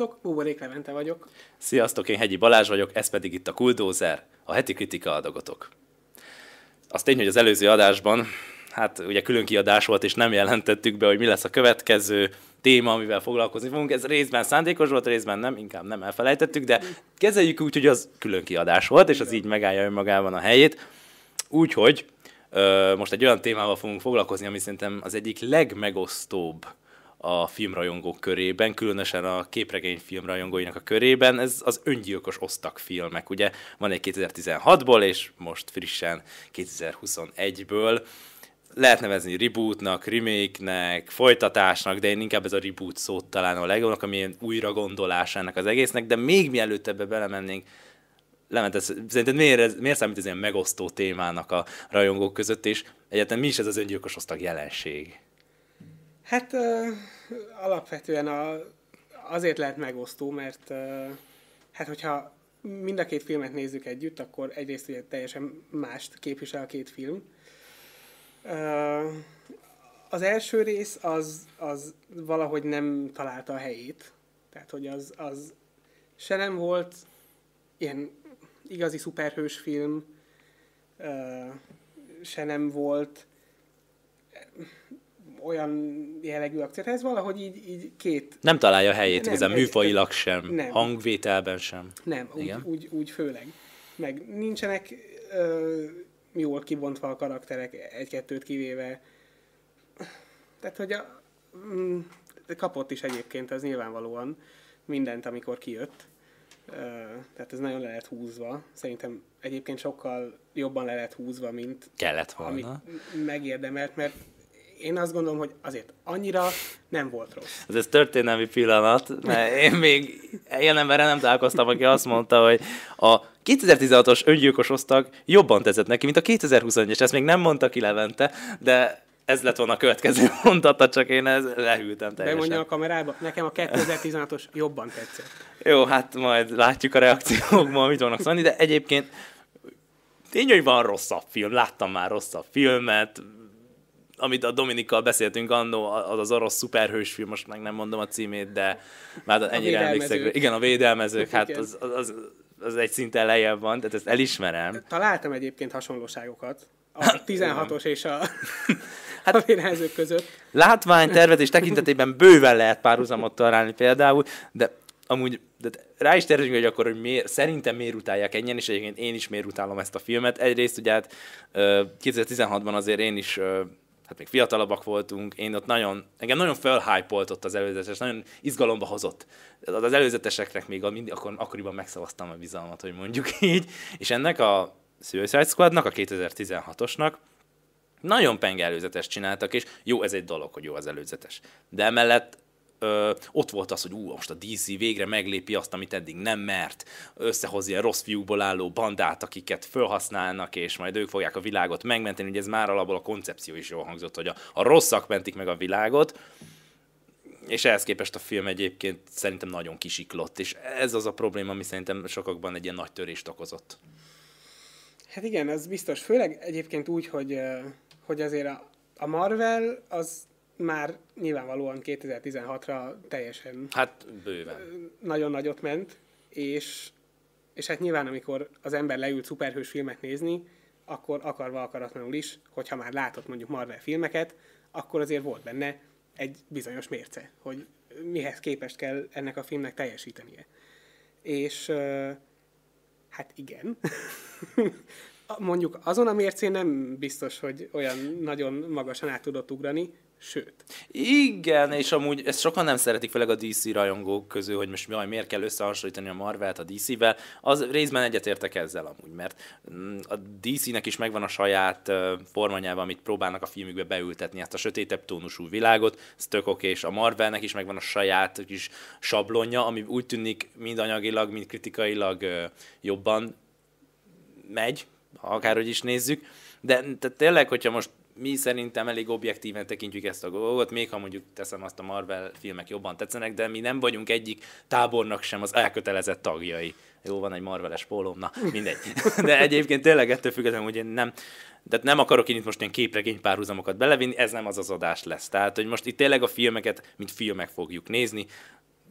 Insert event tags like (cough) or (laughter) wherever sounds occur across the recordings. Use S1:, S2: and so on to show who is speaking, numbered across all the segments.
S1: Sziasztok, Buborék Levente vagyok.
S2: Sziasztok, én Hegyi Balázs vagyok, ez pedig itt a Kuldózer, a heti kritika adagotok. Azt tény, hogy az előző adásban, hát ugye külön kiadás volt, és nem jelentettük be, hogy mi lesz a következő téma, amivel foglalkozni fogunk. Ez részben szándékos volt, részben nem, inkább nem elfelejtettük, de kezeljük úgy, hogy az külön kiadás volt, és az így megállja önmagában a helyét. Úgyhogy most egy olyan témával fogunk foglalkozni, ami szerintem az egyik legmegosztóbb a filmrajongók körében, különösen a képregény filmrajongóinak a körében, ez az öngyilkos osztak filmek. Ugye van egy 2016-ból, és most frissen 2021-ből. Lehet nevezni rebootnak, remake-nek, folytatásnak, de én inkább ez a reboot szót találom a legjobbnak, ami ilyen újra gondolásának az egésznek, de még mielőtt ebbe belemennénk, Lement, ez, szerinted miért, ez, miért számít ez ilyen megosztó témának a rajongók között, és egyáltalán mi is ez az öngyilkos osztag jelenség?
S1: Hát uh, alapvetően a, azért lehet megosztó, mert uh, hát hogyha mind a két filmet nézzük együtt, akkor egyrészt ugye teljesen mást képvisel a két film. Uh, az első rész az, az valahogy nem találta a helyét. Tehát, hogy az, az se nem volt ilyen igazi szuperhős film, uh, se nem volt olyan jellegű akció. Ez valahogy így, így két...
S2: Nem találja helyét, nem, igazán műfajilag sem, nem. hangvételben sem.
S1: Nem, úgy, úgy, úgy főleg. Meg nincsenek ö, jól kibontva a karakterek, egy-kettőt kivéve. Tehát, hogy a, mm, kapott is egyébként, az nyilvánvalóan mindent, amikor kijött. Ö, tehát ez nagyon le lehet húzva. Szerintem egyébként sokkal jobban le lehet húzva, mint
S2: kellett volna.
S1: Amit megérdemelt, mert én azt gondolom, hogy azért annyira nem volt rossz.
S2: Ez egy történelmi pillanat, mert én még ilyen emberrel nem találkoztam, aki azt mondta, hogy a 2016-os öngyilkos osztag jobban tetszett neki, mint a 2021-es. Ezt még nem mondta ki Levente, de ez lett volna a következő (laughs) mondata, csak én ez lehűltem teljesen.
S1: Bemondja a kamerába, nekem a 2016-os jobban tetszett.
S2: Jó, hát majd látjuk a reakciókból, mit vannak szólni, de egyébként tény, hogy van rosszabb film, láttam már rosszabb filmet, amit a Dominikkal beszéltünk annó, az az orosz szuperhős film, most meg nem mondom a címét, de már ennyire emlékszek. Igen, a védelmezők, (laughs) hát az, az, az, az egy szinten lejjebb van, tehát ezt elismerem.
S1: Találtam egyébként hasonlóságokat a 16-os és a, hát, (laughs) a védelmezők között.
S2: Látvány, tervezés tekintetében bőven lehet párhuzamot találni például, de amúgy de rá is tervezünk, hogy akkor hogy miért, szerintem miért utálják ennyien, és egyébként én is miért utálom ezt a filmet. Egyrészt ugye hát 2016-ban azért én is hát még fiatalabbak voltunk, én ott nagyon, engem nagyon felhypolt ott az előzetes, nagyon izgalomba hozott. Az előzeteseknek még a, mindig, akkor, akkoriban megszavaztam a bizalmat, hogy mondjuk (laughs) így, és ennek a Suicide Squadnak, a 2016-osnak, nagyon penge előzetes csináltak, és jó, ez egy dolog, hogy jó az előzetes. De emellett ö, ott volt az, hogy ú, most a DC végre meglépi azt, amit eddig nem mert, összehoz ilyen rossz fiúkból álló bandát, akiket felhasználnak, és majd ők fogják a világot megmenteni, ugye ez már alapból a koncepció is jól hangzott, hogy a, a rosszak mentik meg a világot, és ehhez képest a film egyébként szerintem nagyon kisiklott, és ez az a probléma, ami szerintem sokakban egy ilyen nagy törést okozott.
S1: Hát igen, ez biztos. Főleg egyébként úgy, hogy, hogy azért a, a Marvel az már nyilvánvalóan 2016-ra teljesen...
S2: Hát bőven.
S1: Nagyon nagyot ment, és, és hát nyilván amikor az ember leült szuperhős filmet nézni, akkor akarva akaratlanul is, hogyha már látott mondjuk Marvel filmeket, akkor azért volt benne egy bizonyos mérce, hogy mihez képest kell ennek a filmnek teljesítenie. És hát igen, (laughs) mondjuk azon a mércén nem biztos, hogy olyan nagyon magasan át tudott ugrani, Sőt.
S2: Igen, és amúgy ezt sokan nem szeretik, főleg a DC rajongók közül, hogy most jaj, miért kell összehasonlítani a Marvelt a DC-vel. Az részben egyetértek ezzel amúgy, mert mm, a DC-nek is megvan a saját formanyelve, amit próbálnak a filmükbe beültetni, ezt a sötétebb tónusú világot, ez tök oké, és a Marvelnek is megvan a saját kis sablonja, ami úgy tűnik mind anyagilag, mind kritikailag jobban megy, akárhogy is nézzük. De tehát tényleg, hogyha most mi szerintem elég objektíven tekintjük ezt a dolgot, még ha mondjuk teszem azt a Marvel filmek jobban tetszenek, de mi nem vagyunk egyik tábornak sem az elkötelezett tagjai. Jó, van egy Marveles pólóm, na mindegy. (laughs) De egyébként tényleg ettől függetlenül, hogy én nem, de nem akarok én itt most ilyen képregény párhuzamokat belevinni, ez nem az az adás lesz. Tehát, hogy most itt tényleg a filmeket, mint filmek fogjuk nézni,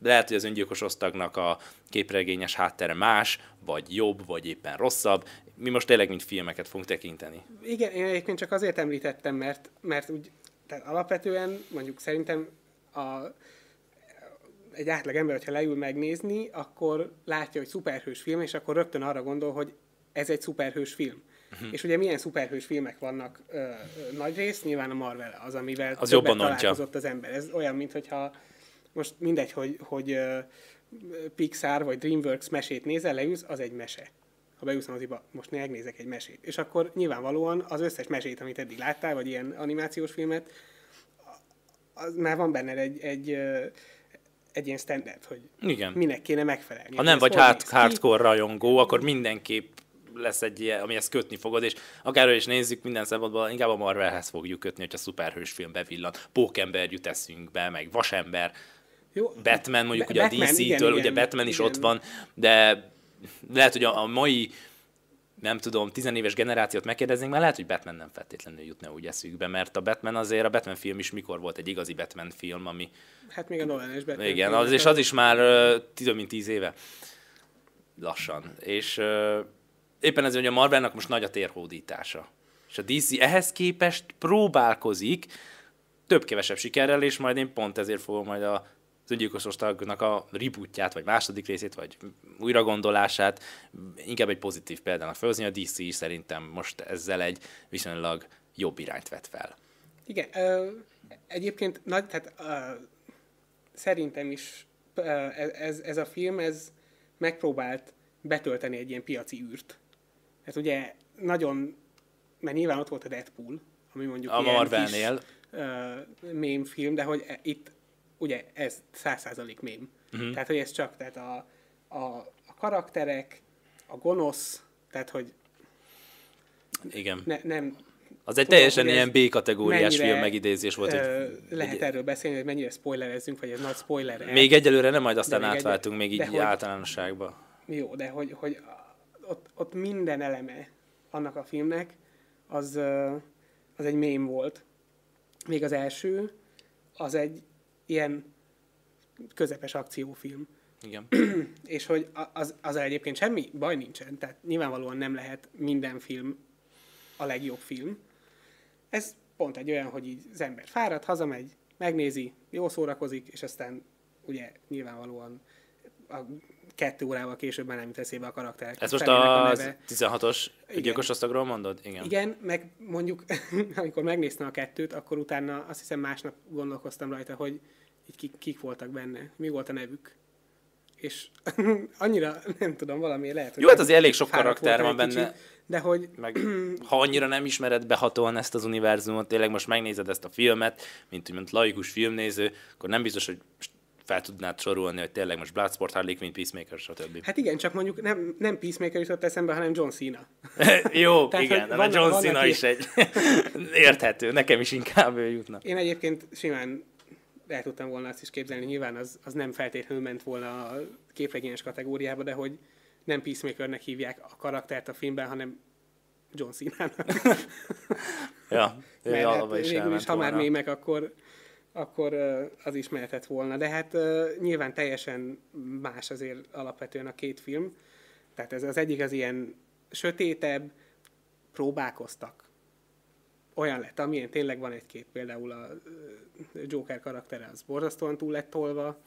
S2: lehet, hogy az öngyilkos osztagnak a képregényes háttere más, vagy jobb, vagy éppen rosszabb. Mi most tényleg mint filmeket fogunk tekinteni.
S1: Igen, én egyébként csak azért említettem, mert, mert úgy, tehát alapvetően mondjuk szerintem a, egy átlag ember, hogyha leül megnézni, akkor látja, hogy szuperhős film, és akkor rögtön arra gondol, hogy ez egy szuperhős film. Uh-huh. És ugye milyen szuperhős filmek vannak ö, ö, nagy rész, nyilván a Marvel az, amivel
S2: Az jobban
S1: találkozott az ember. Ez olyan, mintha most mindegy, hogy, hogy Pixar vagy DreamWorks mesét nézel, leülsz, az egy mese. Ha beülsz a moziba, most megnézek egy mesét. És akkor nyilvánvalóan az összes mesét, amit eddig láttál, vagy ilyen animációs filmet, az már van benne egy, egy, egy ilyen standard, hogy
S2: Igen.
S1: minek kéne megfelelni.
S2: Ha nem vagy hard,
S1: ki?
S2: hardcore rajongó, akkor mindenképp lesz egy ilyen, amihez kötni fogod, és akárhogy is nézzük, minden szempontból inkább a Marvelhez fogjuk kötni, hogyha szuperhős film bevillan. Pókember jut eszünkbe, meg Vasember,
S1: Jó,
S2: Batman mondjuk
S1: Ba-
S2: ugye
S1: Batman,
S2: a DC-től,
S1: igen,
S2: ugye
S1: igen,
S2: Batman is
S1: igen.
S2: ott van, de lehet, hogy a, a mai nem tudom, tizenéves generációt megkérdeznénk, mert lehet, hogy Batman nem feltétlenül jutna úgy eszükbe, mert a Batman azért, a Batman film is mikor volt egy igazi Batman film, ami
S1: Hát még a Nolan-es Batman.
S2: igen, az, és az is már több mint tíz éve. Lassan. És ö, éppen ez, hogy a Marvelnak most nagy a térhódítása. És a DC ehhez képest próbálkozik, több-kevesebb sikerrel, és majd én pont ezért fogom majd a öngyilkosos tagnak a rebootját, vagy második részét, vagy újragondolását inkább egy pozitív példának felhozni. A DC is szerintem most ezzel egy viszonylag jobb irányt vett fel.
S1: Igen, ö, egyébként nagy, tehát ö, szerintem is ö, ez, ez a film, ez megpróbált betölteni egy ilyen piaci űrt. Hát ugye nagyon, mert nyilván ott volt a Deadpool, ami mondjuk
S2: A Marvelnél.
S1: kis ö, mém film, de hogy e- itt ugye ez száz százalék mém. Uh-huh. Tehát, hogy ez csak tehát a, a, a karakterek, a gonosz, tehát, hogy
S2: Igen.
S1: ne, nem
S2: Az egy
S1: Tudom,
S2: teljesen
S1: hogy
S2: ilyen B-kategóriás film megidézés volt.
S1: Ö,
S2: Egy,
S1: lehet
S2: egy,
S1: erről beszélni, hogy mennyire spoilerezzünk, vagy ez nagy spoiler.
S2: még egyelőre nem, majd aztán
S1: még egy-
S2: átváltunk még így
S1: hogy-
S2: általánosságba.
S1: Jó, de hogy, hogy ott, ott minden eleme annak a filmnek, az, az egy mém volt. Még az első, az egy ilyen közepes akciófilm.
S2: Igen. (clears throat)
S1: És hogy a- az, az egyébként semmi baj nincsen, tehát nyilvánvalóan nem lehet minden film a legjobb film. Ez pont egy olyan, hogy így az ember fárad, hazamegy, megnézi, jól szórakozik, és aztán ugye nyilvánvalóan a kettő órával később már nem jut eszébe a karakterek.
S2: Ez most a
S1: neve.
S2: 16-os
S1: Igen.
S2: gyilkos osztagról mondod? Igen.
S1: Igen, meg mondjuk, (laughs) amikor megnéztem a kettőt, akkor utána azt hiszem másnap gondolkoztam rajta, hogy így kik, kik voltak benne, mi volt a nevük. És (laughs) annyira, nem tudom, valami lehet, hogy
S2: Jó, hát azért elég sok karakter van benne.
S1: kicsit, de hogy
S2: Meg, (clears throat) ha annyira nem ismered behatóan ezt az univerzumot, tényleg most megnézed ezt a filmet, mint, mint laikus filmnéző, akkor nem biztos, hogy fel tudnád sorolni, hogy tényleg most Bloodsport, Harley Quinn, Peacemaker, stb.
S1: Hát igen, csak mondjuk nem, nem Peacemaker jutott eszembe, hanem John Cena. (laughs)
S2: Jó,
S1: Tehát,
S2: igen, de a John Cena is egy (laughs) érthető, nekem is inkább ő jutna.
S1: Én egyébként simán el tudtam volna azt is képzelni, nyilván az, az nem feltétlenül ment volna a képregényes kategóriába, de hogy nem Peacemakernek hívják a karaktert a filmben, hanem John Cena-nak. (laughs)
S2: Ja,
S1: Mert hát
S2: is
S1: végül is, ha már
S2: volna.
S1: mémek, akkor, akkor az is mehetett volna. De hát nyilván teljesen más azért alapvetően a két film. Tehát ez az egyik az ilyen sötétebb, próbálkoztak. Olyan lett, amilyen tényleg van egy-két, például a Joker karaktere, az borzasztóan túl lett tolva.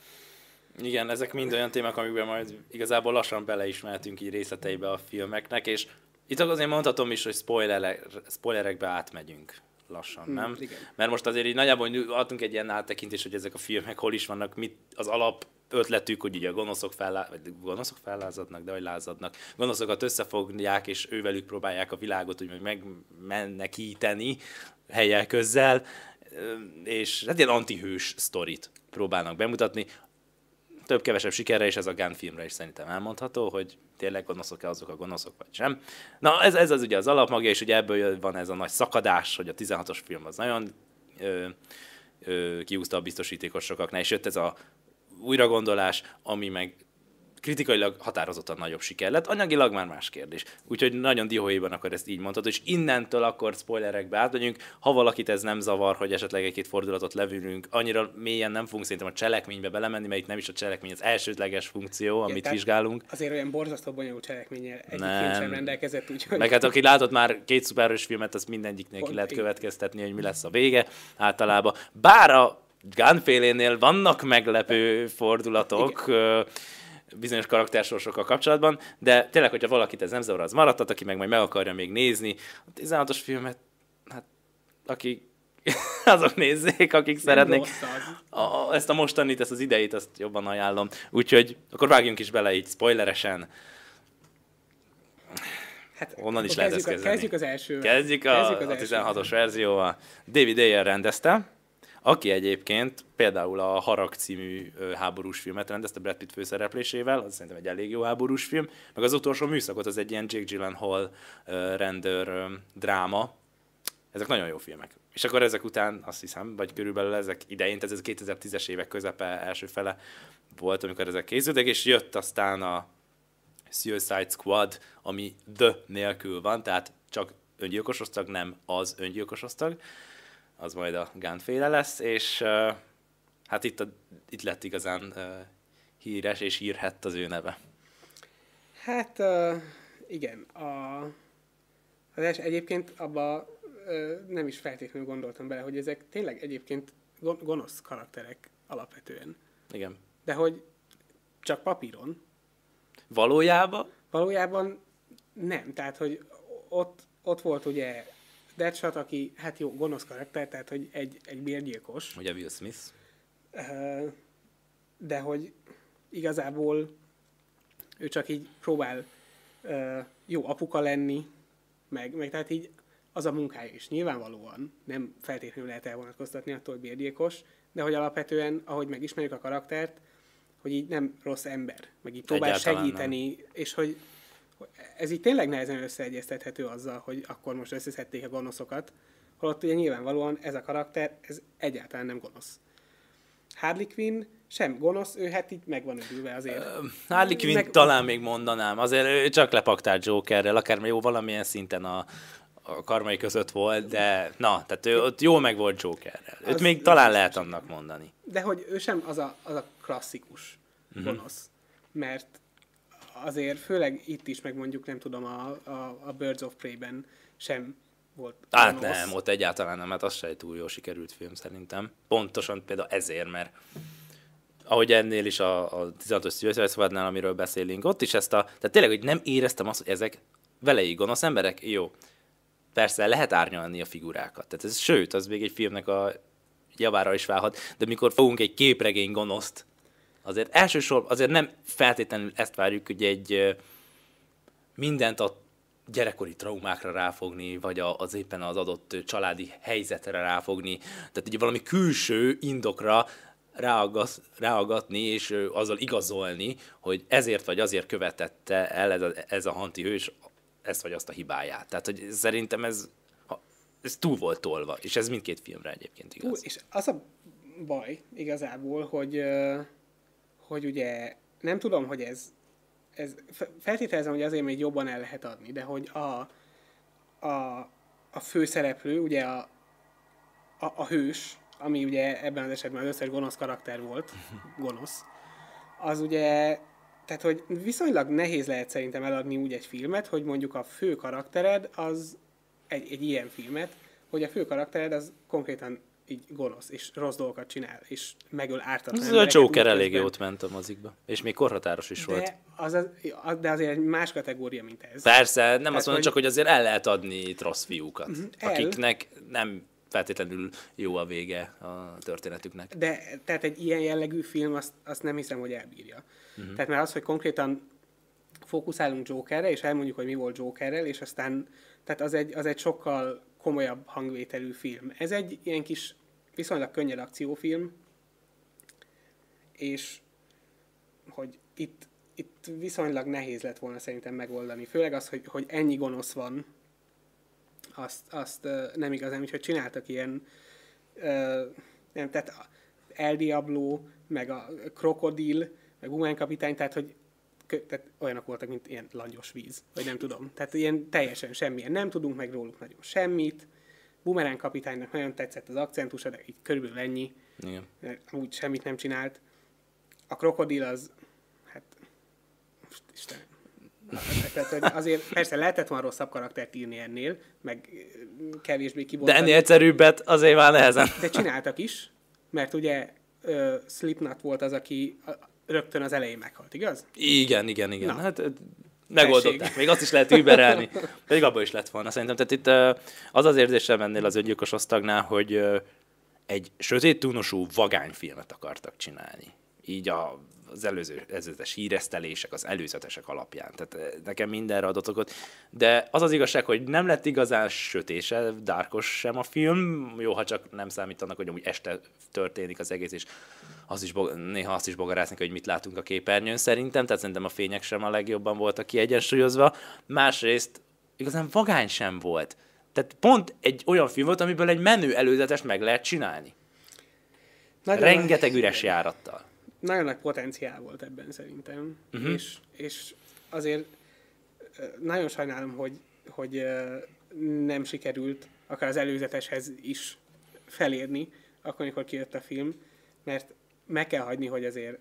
S2: Igen, ezek mind olyan témák, amikben majd igazából lassan beleismertünk így részleteibe a filmeknek, és itt azért mondhatom is, hogy spoilerek, spoilerekbe átmegyünk lassan,
S1: Hmm,
S2: nem?
S1: igen.
S2: Mert most azért így nagyjából adtunk egy ilyen áttekintést, hogy ezek a filmek hol is vannak, mit az alap ötletük, hogy ugye a gonoszok, fellá, vagy gonoszok fellázadnak, de hogy lázadnak. Gonoszokat összefogják, és ővelük próbálják a világot úgy megmenekíteni helyek közzel, Ö, és hát ilyen antihős sztorit próbálnak bemutatni több-kevesebb sikerre, és ez a Gun filmre is szerintem elmondható, hogy tényleg gonoszok-e azok a gonoszok, vagy sem. Na, ez, ez az ugye az alapmagja, és ugye ebből van ez a nagy szakadás, hogy a 16-os film az nagyon ö, ö, kiúzta a biztosítékos sokaknál, és jött ez a újragondolás, ami meg kritikailag határozottan nagyobb siker lett, anyagilag már más kérdés. Úgyhogy nagyon dióhéjban akkor ezt így mondhatod, és innentől akkor spoilerekbe átmegyünk. Ha valakit ez nem zavar, hogy esetleg egy-két fordulatot levülünk, annyira mélyen nem fogunk szerintem a cselekménybe belemenni, mert itt nem is a cselekmény az elsődleges funkció, amit
S1: tehát
S2: vizsgálunk.
S1: Azért olyan borzasztó bonyolult cselekménnyel film sem rendelkezett, úgyhogy...
S2: Meg hát aki látott már két szuperhős filmet, az mindegyiknél ki
S1: Pont
S2: lehet
S1: igen.
S2: következtetni, hogy mi lesz a vége általában. Bár a Gunfélénél vannak meglepő fordulatok, ö, bizonyos karaktersorsokkal kapcsolatban, de tényleg, hogyha valakit ez nem zavar, az maradhat, aki meg majd meg akarja még nézni. A 16-os filmet, hát aki (laughs) azok nézzék, akik
S1: Nem
S2: szeretnék. A, ezt a mostanit, ezt az ideit, azt jobban ajánlom. Úgyhogy akkor vágjunk is bele így spoileresen.
S1: Hát,
S2: Onnan is lehet
S1: kezdjük,
S2: ezt
S1: a,
S2: kezdeni.
S1: kezdjük az első.
S2: Kezdjük a,
S1: Kezdjük
S2: a
S1: az
S2: 16-os verzióval. David Ayer rendezte, aki egyébként például a Harag című háborús filmet rendezte Brad Pitt főszereplésével, az szerintem egy elég jó háborús film, meg az utolsó műszakot, az egy ilyen Jake Gyllenhaal rendőr dráma. Ezek nagyon jó filmek. És akkor ezek után azt hiszem, vagy körülbelül ezek idején, tehát ez a 2010-es évek közepe, első fele volt, amikor ezek készültek, és jött aztán a Suicide Squad, ami The nélkül van, tehát csak öngyilkos osztag, nem az öngyilkos osztag. Az majd a Gunféle lesz, és uh, hát itt, a, itt lett igazán uh, híres és hírhett az ő neve.
S1: Hát uh, igen, a, az els, egyébként abba uh, nem is feltétlenül gondoltam bele, hogy ezek tényleg egyébként gon- gonosz karakterek alapvetően.
S2: Igen.
S1: De hogy csak papíron.
S2: Valójában
S1: Valójában nem, tehát hogy ott, ott volt ugye Deadshot, aki hát jó, gonosz karakter, tehát hogy egy, egy bérgyilkos,
S2: ugye Will Smith,
S1: de hogy igazából ő csak így próbál jó apuka lenni, meg, meg tehát így az a munkája is. Nyilvánvalóan nem feltétlenül lehet elvonatkoztatni attól, hogy bérgyilkos, de hogy alapvetően, ahogy megismerjük a karaktert, hogy így nem rossz ember, meg így próbál
S2: Egyáltalán
S1: segíteni, és hogy hogy ez így tényleg nehezen összeegyeztethető azzal, hogy akkor most összeszedték a gonoszokat, holott ugye nyilvánvalóan ez a karakter, ez egyáltalán nem gonosz. Harley Quinn sem gonosz, ő hát így meg van ödülve azért.
S2: Harley Quinn
S1: Meg-
S2: talán még mondanám, azért ő csak lepaktált Jokerrel, akár jó valamilyen szinten a, a karmai között volt, de na, tehát ő ott jól meg volt Jokerrel. Őt
S1: Az-
S2: még talán lehet annak mondani.
S1: De hogy ő sem az a, az a klasszikus
S2: Mhm.
S1: gonosz. Mert azért főleg itt is, meg mondjuk nem tudom, a, a, a Birds of Prey-ben sem volt
S2: Hát
S1: gonosz.
S2: nem, ott egyáltalán nem, hát az se egy túl jó sikerült film szerintem. Pontosan például ezért, mert ahogy ennél is a, a 16-os Suicide Squadnál, amiről beszélünk, ott is ezt a, tehát tényleg, hogy nem éreztem azt, hogy ezek veleig gonosz emberek, jó. Persze lehet árnyalni a figurákat, tehát ez, sőt, az még egy filmnek a javára is válhat, de mikor fogunk egy képregény gonoszt, azért elsősorban, azért nem feltétlenül ezt várjuk, hogy egy mindent a gyerekkori traumákra ráfogni, vagy az éppen az adott családi helyzetre ráfogni. Tehát ugye valami külső indokra ráaggasz, ráaggatni, és azzal igazolni, hogy ezért vagy azért követette el ez a, ez a hanti hős ezt vagy azt a hibáját. Tehát, hogy szerintem ez, ez túl volt tolva, és ez mindkét filmre egyébként igaz.
S1: és az a baj igazából, hogy, hogy ugye nem tudom, hogy ez, ez fe- feltételezem, hogy azért még jobban el lehet adni, de hogy a, a, a főszereplő, ugye a, a, a hős, ami ugye ebben az esetben az összes gonosz karakter volt, (laughs) gonosz, az ugye, tehát hogy viszonylag nehéz lehet szerintem eladni úgy egy filmet, hogy mondjuk a fő karaktered az egy, egy ilyen filmet, hogy a fő karaktered az konkrétan így gonosz, és rossz dolgokat csinál, és megöl ártatlan
S2: Ez a Joker elég jót ment a mozikba, és még korhatáros is volt.
S1: De, az, az, az, de azért egy más kategória, mint ez.
S2: Persze, nem azt mondom,
S1: hogy- Mhm,
S2: csak hogy azért el lehet adni itt rossz fiúkat,
S1: el.
S2: akiknek nem feltétlenül jó a vége a történetüknek.
S1: De tehát egy ilyen jellegű film, azt, azt nem hiszem, hogy elbírja.
S2: Mhm.
S1: Uh-huh. Tehát már az, hogy konkrétan fókuszálunk Jokerre, és elmondjuk, hogy mi volt Jokerrel, és aztán, tehát az egy, az egy sokkal komolyabb hangvételű film. Ez egy ilyen kis, viszonylag könnyed akciófilm, és hogy itt, itt viszonylag nehéz lett volna szerintem megoldani. Főleg az, hogy, hogy ennyi gonosz van, azt, azt nem igazán, úgyhogy csináltak ilyen nem, tehát El Diablo, meg a Krokodil, meg Humán Kapitány, tehát hogy tehát olyanok voltak, mint ilyen langyos víz, vagy nem tudom. Tehát ilyen teljesen semmilyen. Nem tudunk meg róluk nagyon semmit. Bumerang kapitánynak nagyon tetszett az akcentusa, de így körülbelül ennyi.
S2: Igen.
S1: Úgy semmit nem csinált. A krokodil az, hát, most Istenem. Tehát, hogy azért persze lehetett volna rosszabb karaktert írni ennél, meg kevésbé
S2: De
S1: kibontani.
S2: ennél egyszerűbbet azért már nehezen.
S1: De csináltak is, mert ugye uh, Slipknot volt az, aki rögtön az elején meghalt, igaz?
S2: Igen, igen, igen.
S1: Na.
S2: Hát ö, megoldották.
S1: Tessék.
S2: Még azt is lehet überelni. (laughs) Pedig abból is lett volna szerintem. Tehát itt ö, az az érzésem ennél az öngyilkos osztagnál, hogy ö, egy sötét túnosú vagányfilmet akartak csinálni. Így a, az előző, előzetes híresztelések, az előzetesek alapján. Tehát nekem mindenre adott okot. De az az igazság, hogy nem lett igazán sötét se, dárkos sem a film. Jó, ha csak nem számítanak, hogy amúgy este történik az egész, és az is, néha azt is bogarászni, hogy mit látunk a képernyőn szerintem, tehát szerintem a fények sem a legjobban voltak kiegyensúlyozva. Másrészt igazán vagány sem volt. Tehát pont egy olyan film volt, amiből egy menő előzetest meg lehet csinálni.
S1: Nagyon
S2: Rengeteg üres járattal.
S1: nagyon nagy potenciál volt ebben szerintem, uh-huh. és, és azért nagyon sajnálom, hogy, hogy nem sikerült akár az előzeteshez is felérni, akkor, amikor kijött a film, mert meg kell hagyni, hogy azért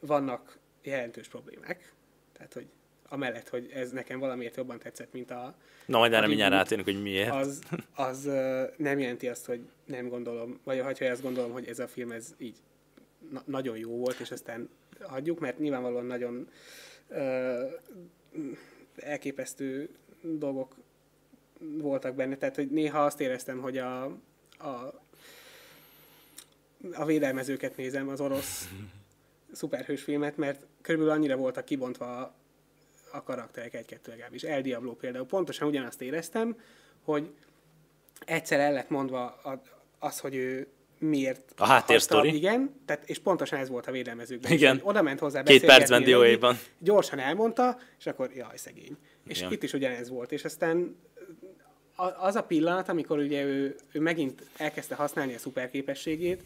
S1: vannak jelentős problémák, tehát, hogy amellett, hogy ez nekem valamiért jobban tetszett, mint a,
S2: Na, majd erre mindjárt rátérünk, hogy miért.
S1: az, az nem jelenti azt, hogy nem gondolom, vagy ha azt gondolom, hogy ez a film ez így na- nagyon jó volt, és aztán hagyjuk, mert nyilvánvalóan nagyon ö, elképesztő dolgok voltak benne, tehát hogy néha azt éreztem, hogy a, a, a védelmezőket nézem, az orosz (laughs) szuperhős filmet, mert körülbelül annyira voltak kibontva a, a karakterek egy-kettő legalábbis. El Diablo például pontosan ugyanazt éreztem, hogy egyszer el lett mondva az, hogy ő miért
S2: A háttérsztori.
S1: Igen, tehát, és pontosan ez volt a védelmezőkben.
S2: Igen.
S1: Oda ment hozzá
S2: Két percben dióéjban.
S1: Gyorsan elmondta, és akkor jaj, szegény. És
S2: Igen.
S1: itt is ugyanez volt. És aztán az a pillanat, amikor ugye ő, ő megint elkezdte használni a szuperképességét,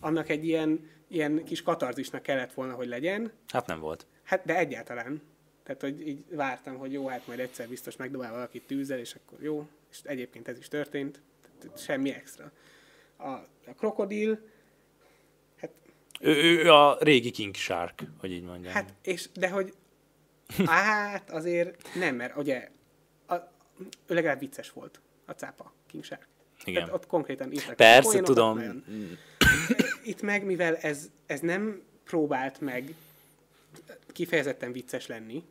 S1: annak egy ilyen, ilyen kis katarzisnak kellett volna, hogy legyen,
S2: Hát nem volt.
S1: Hát, de egyáltalán. Tehát, hogy így vártam, hogy jó, hát majd egyszer biztos megdobál valakit tűzzel, és akkor jó. És egyébként ez is történt. Tehát semmi extra. A, a krokodil, hát,
S2: Ő, ő, a régi King Shark, hogy így mondjam.
S1: hát és, de hogy (laughs) hát azért nem, mert ugye a, ő legalább vicces volt, a cápa, King Shark.
S2: Igen.
S1: Tehát ott konkrétan írtak.
S2: Persze,
S1: olyanokat
S2: tudom.
S1: nagyon. Itt meg, mivel ez, ez nem próbált meg kifejezetten vicces lenni,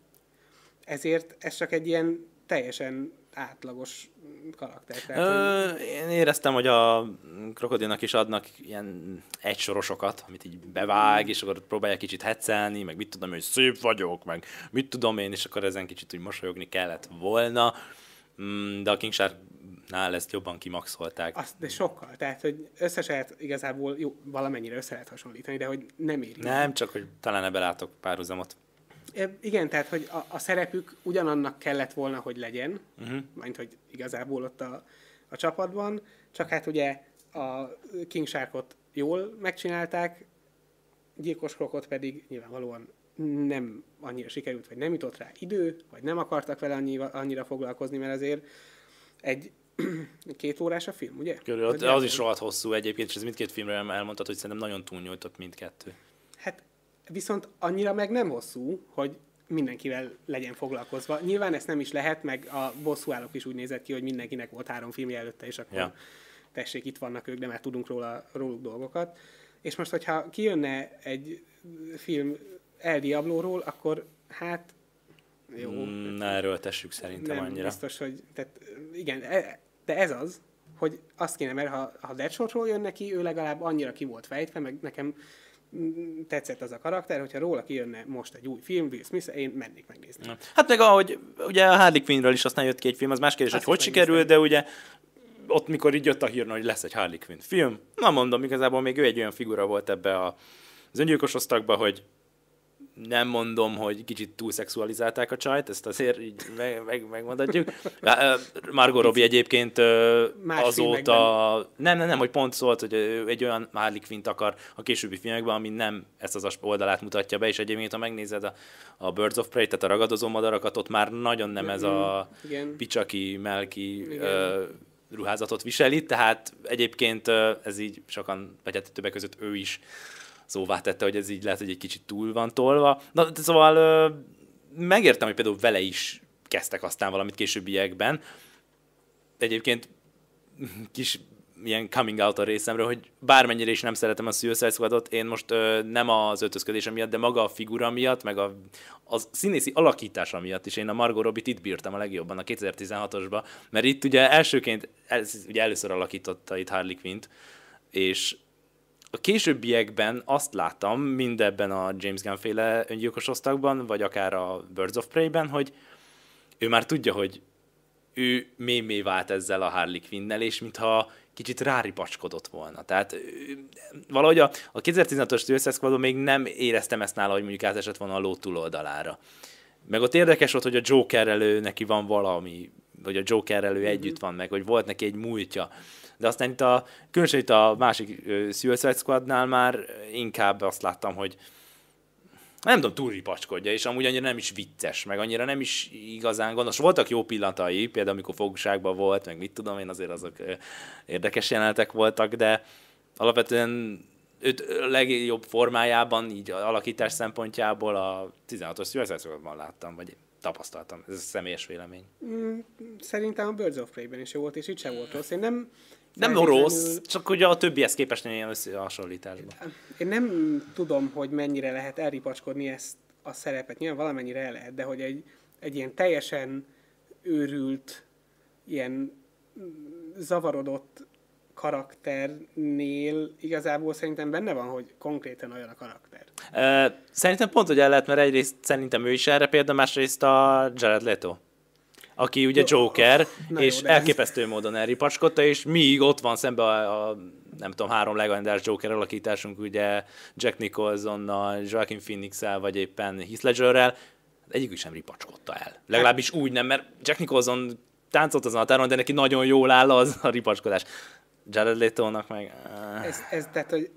S1: ezért ez csak egy ilyen teljesen átlagos karakter. Tehát, hogy-
S2: Ö, én éreztem, hogy a krokodilnak is adnak ilyen egysorosokat, amit így bevág, és akkor próbálják kicsit heccelni, meg mit tudom, hogy szép vagyok, meg mit tudom én, és akkor ezen kicsit úgy mosolyogni kellett volna. Mm, De a King Sharknál ezt jobban kimaxolták.
S1: azt, de sokkal. Tehát, hogy össze lehet igazából, jó, valamennyire össze lehet hasonlítani, de hogy nem éri.
S2: Nem, csak hogy talán ebbe látok párhuzamot.
S1: E, Igen, tehát, hogy a, a szerepük ugyanannak kellett volna, hogy legyen, uh-huh. majd hogy igazából ott a, a csapatban, csak hát ugye a King Sharkot jól megcsinálták, Gyilkos Krokot pedig nyilvánvalóan nem annyira sikerült, vagy nem jutott rá idő, vagy nem akartak vele annyi, annyira foglalkozni, mert azért egy (clears throat) két órás a film, ugye?
S2: Körül,
S1: Vagy
S2: az is rohadt hosszú egyébként, és ez mindkét filmről elmondtad, hogy szerintem nagyon túlnyújtott mindkettő.
S1: Hát viszont annyira meg nem hosszú, hogy mindenkivel legyen foglalkozva. Nyilván ezt nem is lehet, meg a bosszúállók is úgy nézett ki, hogy mindenkinek volt három filmje előtte, és akkor
S2: Ja.
S1: tessék, itt vannak ők, de már tudunk róla, róluk dolgokat. És most, hogyha kijönne egy film El Diablóról, akkor hát jó,
S2: Mm, Na, erről tessük szerintem
S1: nem
S2: annyira.
S1: biztos, hogy tehát, igen, e- de ez az, hogy azt kéne, mert ha, ha Deadshotról jön neki, ő legalább annyira ki volt fejtve, meg nekem tetszett az a karakter, hogyha róla kijönne most egy új film, Will Smith, én mennék megnézni.
S2: Hát meg ahogy ugye a Harley Quinnről is aztán jött ki egy film, az más kérdés, hogy
S1: Azt
S2: hogy
S1: is
S2: sikerült, de ugye ott, mikor így jött a hír, hogy lesz egy Harley Quinn film, na mondom, igazából még ő egy olyan figura volt ebbe a, az öngyilkos osztagba, hogy nem mondom, hogy kicsit túl szexualizálták a csajt, ezt azért így meg, meg, megmondatjuk. Margot Robbie egyébként Más azóta, nem, nem, nem, hogy pont szólt, hogy egy olyan Harley Quinn akar a későbbi filmekben, ami nem ezt az oldalát mutatja be, és egyébként, ha megnézed a, a Birds of Prey, tehát a ragadozó madarakat, ott már nagyon nem ez a Igen. picsaki, melki Igen ruházatot viseli, tehát egyébként ez így sokan, vagy hát többek között ő is szóvá tette, hogy ez így lehet, hogy egy kicsit túl van tolva. Na, szóval megértem, hogy például vele is kezdtek aztán valamit későbbiekben. Egyébként kis ilyen coming out a részemről, hogy bármennyire is nem szeretem a Suicide Squadot, én most ö, nem az öltözködése miatt, de maga a figura miatt, meg a, a színészi alakítása miatt is én a Margot Robbie-t itt bírtam a legjobban a 2016-osban, mert itt ugye elsőként, ez, ugye először alakította itt Harley Quinn-t, és a későbbiekben azt láttam, mindebben a James Gunn féle öngyilkos osztagban, vagy akár a Birds of Prey-ben, hogy ő már tudja, hogy ő mémé vált ezzel a Harley Quinn-nel, és mintha kicsit ráripacskodott volna. Tehát valahogy a, a 2016-os Suicide még nem éreztem ezt nála, hogy mondjuk átesett volna a ló túloldalára. Meg ott érdekes volt, hogy a Joker elő neki van valami, vagy a Joker elő mm-hmm. együtt van meg, hogy volt neki egy múltja. De aztán itt a, különösen itt a másik uh, Suicide Squadnál már inkább azt láttam, hogy nem tudom, túl ripacskodja, és amúgy annyira nem is vicces, meg annyira nem is igazán gondos. Voltak jó pillanatai, például amikor fogságban volt, meg mit tudom én, azért azok érdekes jelenetek voltak, de alapvetően őt legjobb formájában, így alakítás szempontjából a 16-os szüveszerszakban láttam, vagy tapasztaltam. Ez a személyes vélemény.
S1: Mm, szerintem a Birds of Prey-ben is jó volt, és itt sem volt rossz. Én nem
S2: nem rossz, csak ugye a többihez képest ilyen összehasonlításban.
S1: Én nem tudom, hogy mennyire lehet elripacskodni ezt a szerepet. Nyilván valamennyire el lehet, de hogy egy, egy ilyen teljesen őrült, ilyen zavarodott karakternél igazából szerintem benne van, hogy konkrétan olyan a karakter.
S2: Szerintem pont, hogy el lehet, mert egyrészt szerintem ő is erre példa, másrészt a Jared Leto aki ugye Joker, Na és jó, elképesztő ez... módon elripacskodta, és míg ott van szembe a, a nem tudom, három legendás Joker alakításunk, ugye Jack Nicholsonnal, Joaquin phoenix vagy éppen Heath Ledgerrel, egyik sem ripacskodta el. Legalábbis úgy nem, mert Jack Nicholson táncolt azon a táron, de neki nagyon jól áll az a ripacskodás. Jared Leto-nak meg...
S1: Ez, ez, tehát, hogy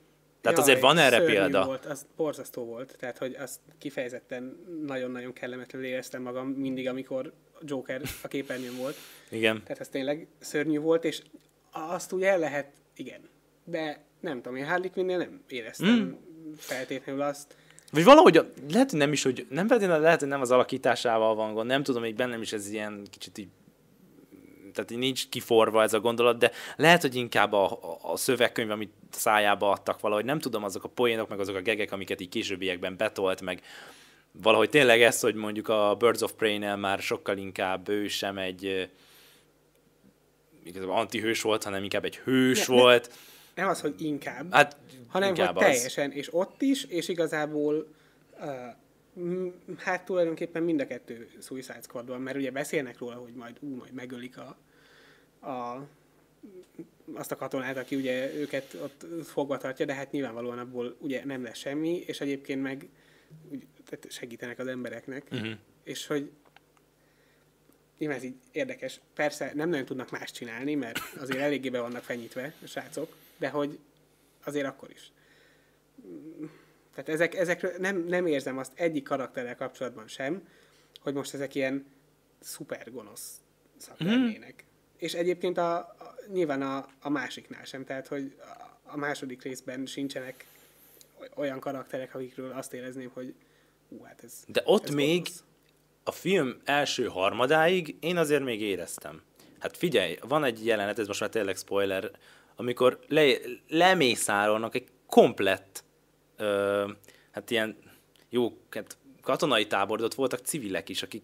S2: tehát Jaj, azért van erre példa.
S1: Volt, az borzasztó volt, tehát hogy azt kifejezetten nagyon-nagyon kellemetlenül éreztem magam mindig, amikor Joker a képernyőn volt.
S2: Igen.
S1: Tehát ez tényleg szörnyű volt, és azt úgy el lehet, igen. De nem tudom, én Harley Quinn-nél nem éreztem mm. feltétlenül azt.
S2: Vagy valahogy, lehet, hogy nem is, hogy nem feltétlenül, lehet, hogy nem az alakításával van gond, nem tudom, még bennem is ez ilyen kicsit így tehát nincs kiforva ez a gondolat, de lehet, hogy inkább a, a szövegkönyv, amit szájába adtak valahogy, nem tudom, azok a poénok, meg azok a gegek, amiket így későbbiekben betolt, meg valahogy tényleg ez, hogy mondjuk a Birds of Prey-nél már sokkal inkább ő sem egy igazából antihős volt, hanem inkább egy hős ne, volt.
S1: Ne, nem az, hogy inkább, hát, hanem inkább hogy teljesen, az. és ott is, és igazából uh, hát tulajdonképpen mind a kettő Suicide Squad van, mert ugye beszélnek róla, hogy majd ú, majd megölik a, a azt a katonát, aki ugye őket ott fogva tartja, de hát nyilvánvalóan abból ugye nem lesz semmi, és egyébként meg úgy, tehát segítenek az embereknek, uh-huh. és hogy nyilván ez így érdekes. Persze nem nagyon tudnak más csinálni, mert azért eléggé be vannak fenyítve a srácok, de hogy azért akkor is. Tehát ezek, ezekről nem, nem érzem azt egyik karakterrel kapcsolatban sem, hogy most ezek ilyen szuper gonosz szaklennének. Mm. És egyébként a, a, nyilván a, a másiknál sem, tehát hogy a, a második részben sincsenek olyan karakterek, akikről azt érezném, hogy hú, hát ez
S2: De ott
S1: ez
S2: még gonosz. a film első harmadáig én azért még éreztem. Hát figyelj, van egy jelenet, ez most már tényleg spoiler, amikor le, lemészárolnak egy komplett, ö, hát ilyen jó, hát katonai tábor, ott voltak civilek is, akik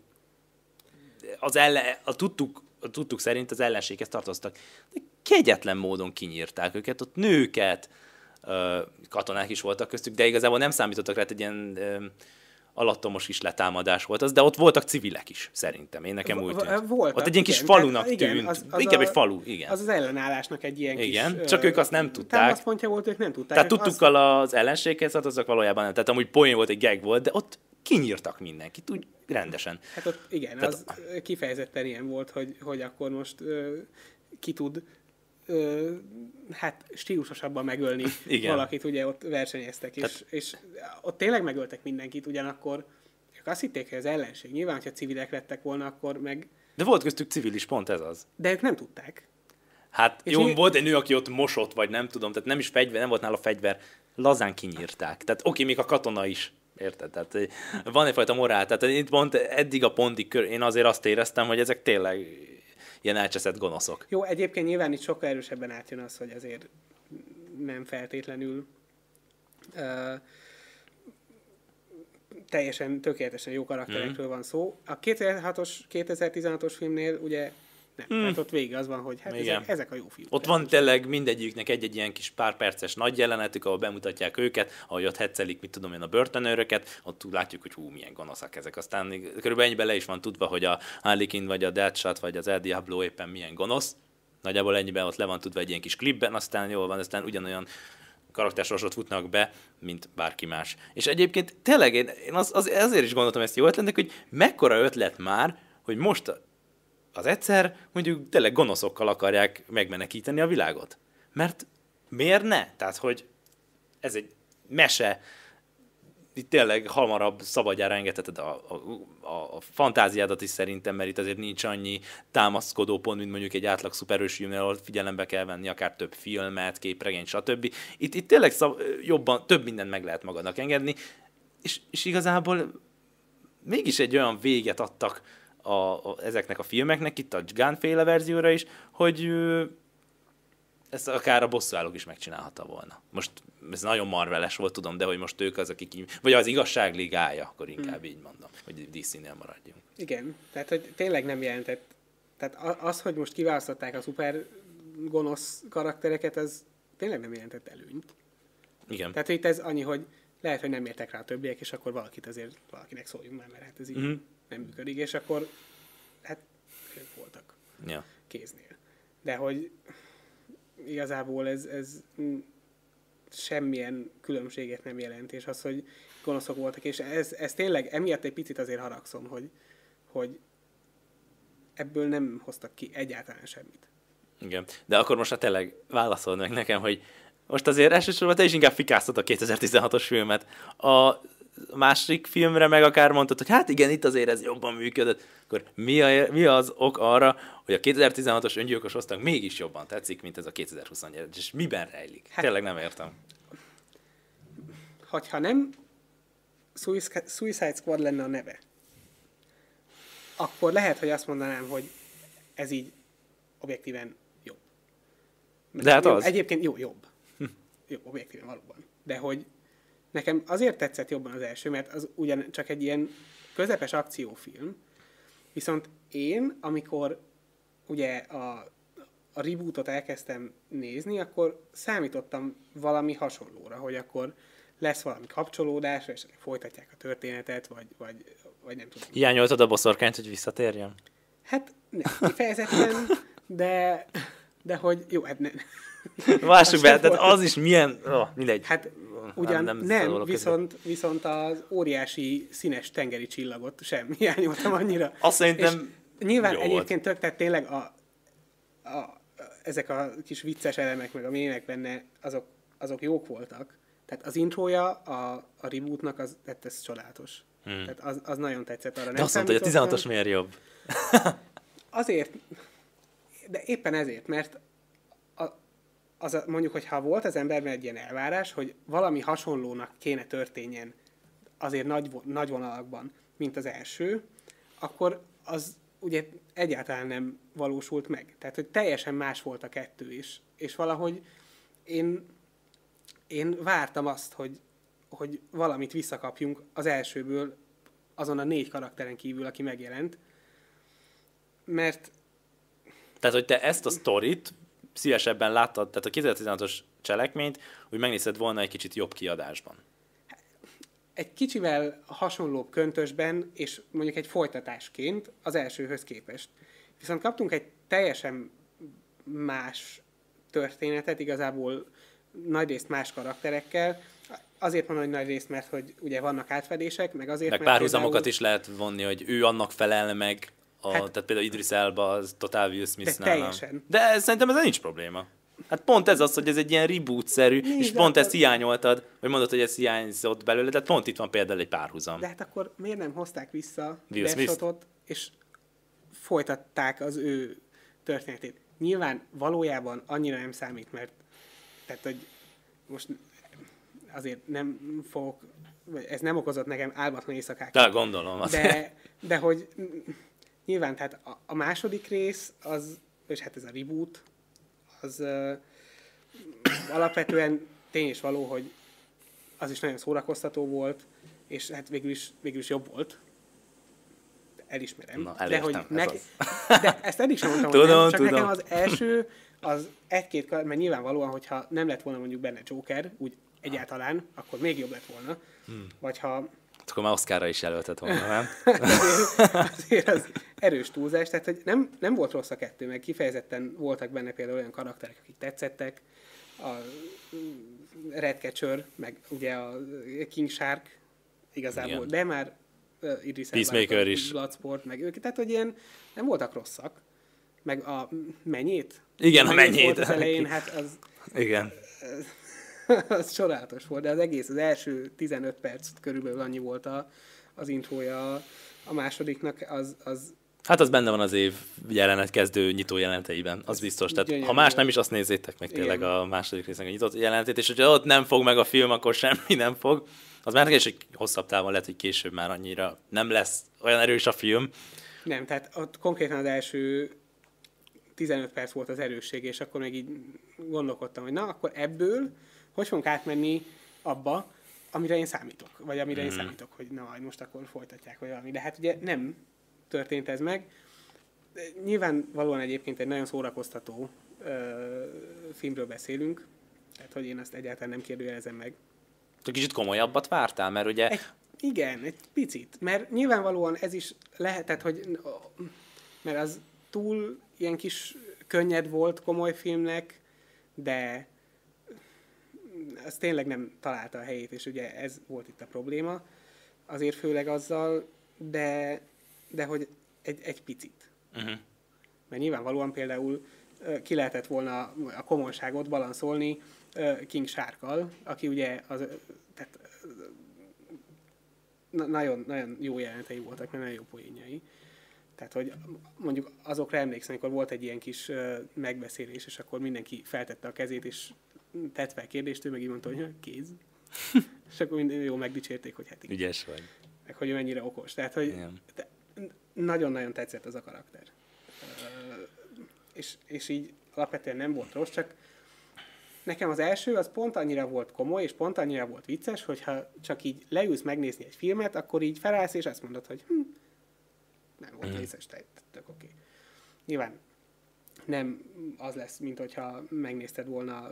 S2: az ellen, a tudtuk, a tudtuk szerint az ellenséghez tartoztak. De kegyetlen módon kinyírták őket, ott nőket, katonák is voltak köztük, de igazából nem számítottak rá, egy ilyen alattomos is letámadás volt az, de ott voltak civilek is, szerintem. Én nekem úgy tűnt.
S1: Voltak,
S2: ott egy ilyen kis
S1: igen,
S2: falunak
S1: tehát igen,
S2: tűnt.
S1: az- az
S2: Inkább
S1: a-
S2: egy falu, igen.
S1: Az az ellenállásnak egy ilyen
S2: Igen,
S1: kis...
S2: csak ők azt nem tudták.
S1: Támaszpontja volt, ők nem tudták.
S2: Tehát
S1: Az-
S2: tudtuk az ellenséghez, hát azok valójában nem. Tehát amúgy poén volt, egy gag volt, de ott kinyírtak mindenkit, úgy rendesen.
S1: Hát ott igen,
S2: Tehát-
S1: az kifejezetten ilyen volt, hogy, hogy akkor most ö, ki tud ö, hát stílusosabban megölni (laughs)
S2: Igen.
S1: valakit, ugye ott versenyeztek, és,
S2: Tehát-
S1: és ott tényleg megöltek mindenkit, ugyanakkor ők azt hitték, hogy az ellenség. Nyilván, hogyha civilek lettek volna, akkor meg...
S2: De volt köztük civil is, pont ez az.
S1: De ők nem tudták.
S2: Hát
S1: És
S2: jó,
S1: így-
S2: volt egy nő, aki ott mosott, vagy nem tudom, tehát nem is fegyver, nem volt nála fegyver, lazán kinyírták. Tehát oké, még a katona is. Érted? Tehát eh, van egyfajta morál. Tehát itt pont eddig a pontig kör, én azért azt éreztem, hogy ezek tényleg ilyen elcseszett gonoszok.
S1: Jó, egyébként nyilván itt sokkal erősebben átjön az, hogy azért nem feltétlenül uh, teljesen tökéletesen jó karakterekről
S2: Mhm.
S1: van szó. A 2006-os, 2016-os filmnél ugye nem, mm. tehát ott vége az van, hogy hát
S2: Hmm. Igen.
S1: ezek, ezek a jó filmek.
S2: Ott van tényleg mindegyiknek egy-egy ilyen kis pár perces nagy jelenetük, ahol bemutatják őket, ahogy ott hetszelik, mit tudom én, a börtönőröket, ott látjuk, hogy hú, milyen gonoszak ezek. Aztán körülbelül ennyiben le is van tudva, hogy a Harley vagy a Deadshot, vagy az El Diablo éppen milyen gonosz. Nagyjából ennyiben ott le van tudva egy ilyen kis klipben, aztán jól van, aztán ugyanolyan karaktersorsot futnak be, mint bárki más. És egyébként tényleg én, én az, az, ezért is gondoltam ezt jó ötletnek, hogy mekkora ötlet már, hogy most az egyszer mondjuk tényleg gonoszokkal akarják megmenekíteni a világot. Mert miért ne? Tehát, hogy ez egy mese, itt tényleg hamarabb szabadjára engedheted a, a, a, fantáziádat is szerintem, mert itt azért nincs annyi támaszkodó pont, mint mondjuk egy átlag szuperős filmnél, ahol figyelembe kell venni akár több filmet, képregényt, stb. Itt, itt tényleg szab, jobban, több mindent meg lehet magadnak engedni, és, és igazából mégis egy olyan véget adtak a, a, ezeknek a filmeknek, itt a Gunn féle verzióra is, hogy ö, ezt akár a bosszúállók is megcsinálhatta volna. Most ez nagyon marveles volt, tudom, de hogy most ők az, akik így, vagy az igazság ligája, akkor inkább így mondom, hogy DC-nél maradjunk.
S1: Igen, tehát hogy tényleg nem jelentett. Tehát az, hogy most kiválasztották a szuper gonosz karaktereket, az tényleg nem jelentett előnyt.
S2: Igen.
S1: Tehát itt ez annyi, hogy lehet, hogy nem értek rá a többiek, és akkor valakit azért valakinek szóljunk már, mert hát ez így
S2: Mhm.
S1: Nem működik, és akkor hát ők voltak
S2: Ja.
S1: kéznél. De hogy igazából ez, ez mm, semmilyen különbséget nem jelent, és az, hogy gonoszok voltak, és ez, ez tényleg, emiatt egy picit azért haragszom, hogy, hogy ebből nem hoztak ki egyáltalán semmit.
S2: Igen. De akkor most hát tényleg válaszold meg nekem, hogy most azért elsősorban te is inkább fikáztad a 2016-os filmet. A másik filmre meg akár mondtad, hogy hát igen, itt azért ez jobban működött. Akkor mi, a, mi az ok arra, hogy a 2016-os öngyilkos osztag mégis jobban tetszik, mint ez a 2021 És miben rejlik? Hát, tényleg nem értem.
S1: Hogyha nem Suicide Squad lenne a neve, akkor lehet, hogy azt mondanám, hogy ez így objektíven jobb.
S2: De hát
S1: jó,
S2: az.
S1: Egyébként jó, jobb. Jobb, objektíven valóban. De hogy nekem azért tetszett jobban az első, mert az ugyan csak egy ilyen közepes akciófilm, viszont én, amikor ugye a, a rebootot elkezdtem nézni, akkor számítottam valami hasonlóra, hogy akkor lesz valami kapcsolódás, és folytatják a történetet, vagy, vagy, vagy nem tudom.
S2: Hiányoltad a boszorkányt, hogy visszatérjen?
S1: Hát nem kifejezetten, de, de hogy jó, hát nem.
S2: Lássuk
S1: Az
S2: be, tehát az is milyen... Oh, mindegy.
S1: Hát ugyan nem,
S2: nem
S1: nem
S2: szólok
S1: viszont, viszont az óriási színes tengeri csillagot sem (laughs) hiányoltam annyira.
S2: Azt szerintem
S1: És nyilván
S2: jó
S1: egyébként tök, tehát tényleg a, a, ezek a kis vicces elemek, meg a mémek benne, azok, azok jók voltak. Tehát az intrója a, a rebootnak, az, tehát ez csodálatos. Hmm. Tehát az, az nagyon tetszett arra.
S2: De azt mondta, hogy a 16-os miért jobb?
S1: Azért, de éppen ezért, mert az a, mondjuk, hogy ha volt az emberben egy ilyen elvárás, hogy valami hasonlónak kéne történjen azért nagy, nagy vonalakban, mint az első, akkor az ugye egyáltalán nem valósult meg. Tehát, hogy teljesen más volt a kettő is. És valahogy én, én vártam azt, hogy, hogy valamit visszakapjunk az elsőből, azon a négy karakteren kívül, aki megjelent, mert
S2: Tehát, hogy te ezt a sztorit szívesebben láttad, tehát a 2016-os cselekményt, úgy megnézted volna egy kicsit jobb kiadásban.
S1: egy kicsivel hasonlóbb köntösben, és mondjuk egy folytatásként az elsőhöz képest. Viszont kaptunk egy teljesen más történetet, igazából nagyrészt más karakterekkel. Azért mondom, hogy nagy részt, mert hogy ugye vannak átfedések, meg azért,
S2: Meg
S1: mert
S2: párhuzamokat
S1: például-
S2: is lehet vonni, hogy ő annak felel meg, a,
S1: Hát-
S2: tehát például Idris Elba az Total Will Smith
S1: De teljesen.
S2: De szerintem ez nincs probléma. Hát pont ez az, hogy ez egy ilyen reboot-szerű, és
S1: Nézd,
S2: pont
S1: hát-
S2: ezt hiányoltad, vagy mondod, hogy ez hiányzott belőle, de pont itt van például egy párhuzam.
S1: De hát akkor miért nem hozták vissza? Deathshotot, és folytatták az ő történetét. Nyilván valójában annyira nem számít, mert tehát, hogy most azért nem fogok, ez nem okozott nekem álmatlan éjszakák.
S2: De gondolom. Azt.
S1: De, de hogy nyilván, tehát a, a második rész, az, és hát ez a reboot, az uh, alapvetően tény és való, hogy az is nagyon szórakoztató volt, és hát végül is, végül is jobb volt. Elismerem.
S2: Na,
S1: de, hogy
S2: ez
S1: nek,
S2: az. (laughs)
S1: de ezt eddig sem mondtam, hogy
S2: Tudom,
S1: nem, csak
S2: tudom.
S1: nekem az első, az egy-két, kar- mert nyilvánvalóan, hogyha nem lett volna mondjuk benne Joker, úgy egyáltalán, akkor még jobb lett volna. Hmm. Vagy ha
S2: Akkor már Oscarra is jelöltet volna, nem? (laughs)
S1: azért, azért az erős túlzás, tehát hogy nem, nem volt rossz a kettő, meg kifejezetten voltak benne például olyan karakterek, akik tetszettek, a Redcatcher, meg ugye a King Shark igazából,
S2: Igen.
S1: de már uh, Idris
S2: Peacemaker is.
S1: Bloodsport, meg ők, tehát hogy ilyen nem voltak rosszak. Meg a mennyét?
S2: Igen, a mennyét.
S1: Volt az elején, hát az,
S2: Igen.
S1: az (laughs) csodálatos volt, de az egész, az első 15 perc körülbelül annyi volt a, az intrója a, a másodiknak, az, az
S2: Hát az benne van az év jelenet kezdő nyitó jeleneteiben, az biztos. Tehát ha más nem is, azt nézzétek meg
S1: Igen.
S2: tényleg a második résznek a nyitott jelenetét, és hogyha ott nem fog meg a film, akkor semmi nem fog. Az már is egy hosszabb távon lehet, hogy később már annyira nem lesz olyan erős a film.
S1: nem, tehát ott konkrétan az első 15 perc volt az erősség, és akkor meg így gondolkodtam, hogy na, akkor ebből hogy fogunk átmenni abba, amire én számítok, vagy amire
S2: Mhm.
S1: én számítok, hogy na, most akkor folytatják, vagy valami. De hát ugye nem történt ez meg. Nyilvánvalóan egyébként egy nagyon szórakoztató ö, filmről beszélünk, tehát hogy én azt egyáltalán nem kérdőjelezem meg.
S2: Csak kicsit komolyabbat vártál, mert ugye
S1: Egy, igen, egy picit. Mert nyilvánvalóan ez is lehetett, hogy mert az túl ilyen kis könnyed volt komoly filmnek, de az tényleg nem találta a helyét, és ugye ez volt itt a probléma, azért főleg azzal, de, de hogy egy, egy picit.
S2: uh-huh.
S1: Mert nyilvánvalóan például ki lehetett volna a komolyságot balanszolni King Sharkkal, aki ugye az, tehát, nagyon, nagyon jó jelenetei voltak, meg nagyon jó poénjai. Tehát, hogy mondjuk azokra emlékszem, amikor volt egy ilyen kis megbeszélés, és akkor mindenki feltette a kezét, és tett fel kérdést, ő meg így mondta, hogy "Ha, kéz. (laughs) és akkor minden jó megdicsérték, hogy hát igen,
S2: ügyes vagy.
S1: meg hogy ő mennyire okos. Tehát, hogy te- nagyon-nagyon tetszett az a karakter. És, és így alapvetően nem volt rossz, csak nekem az első az pont annyira volt komoly, és pont annyira volt vicces, hogyha csak így leülsz megnézni egy filmet, akkor így felállsz, és azt mondod, hogy hm, nem volt részes, tehát tök oké. Nyilván nem az lesz, mint hogyha megnézted volna,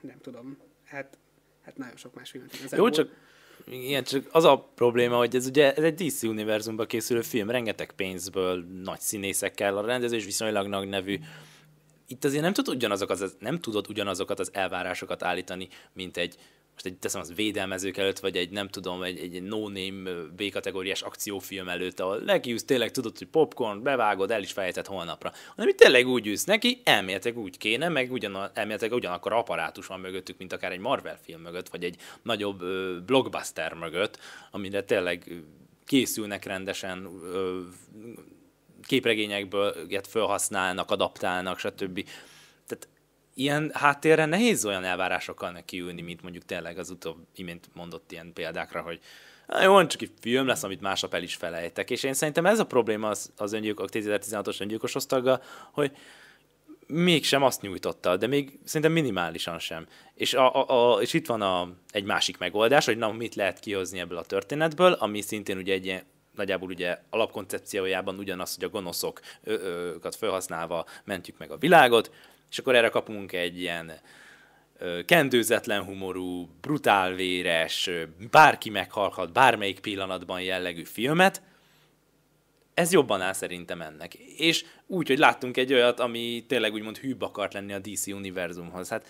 S1: nem tudom, hát, hát nagyon sok más filmet
S2: Jó,
S1: igazából.
S2: csak igen, csak az a probléma, hogy ez ugye ez egy DC univerzumban készülő film, rengeteg pénzből, nagy színészekkel, a rendezés viszonylag nagy nevű. Itt azért nem tudod ugyanazokat az, nem tudod ugyanazokat az elvárásokat állítani, mint egy most egy, teszem az védelmezők előtt, vagy egy nem tudom, egy, egy no-name B-kategóriás akciófilm előtt, ahol nekiülsz tényleg tudod, hogy popcorn, bevágod, el is fejted holnapra. Hanem itt tényleg úgy ülsz neki, elméletileg úgy kéne, meg ugyan, elméletileg ugyanakkor apparátus van mögöttük, mint akár egy Marvel film mögött, vagy egy nagyobb ö, blockbuster mögött, amire tényleg készülnek rendesen, ö, képregényekből ilyet felhasználnak, adaptálnak, stb. Ilyen háttérre nehéz olyan elvárásokkal nekiülni, mint mondjuk tényleg az utóbb imént mondott ilyen példákra, hogy "Á, jó, csak egy film lesz, amit másnap el is felejtek. És én szerintem ez a probléma az, az öngyilkos, 2016-os öngyilkos osztaggal, hogy mégsem azt nyújtotta, de még szerintem minimálisan sem. És, a, a, a, és itt van a, egy másik megoldás, hogy na, mit lehet kihozni ebből a történetből, ami szintén ugye egy ilyen nagyjából ugye alapkoncepciójában ugyanaz, hogy a gonoszokat felhasználva mentjük meg a világot, és akkor erre kapunk egy ilyen kendőzetlen humorú, brutálvéres, bárki meghalhat bármelyik pillanatban jellegű filmet, ez jobban áll szerintem ennek. És úgy, hogy láttunk egy olyat, ami tényleg úgymond hűbb akart lenni a DC univerzumhoz. Hát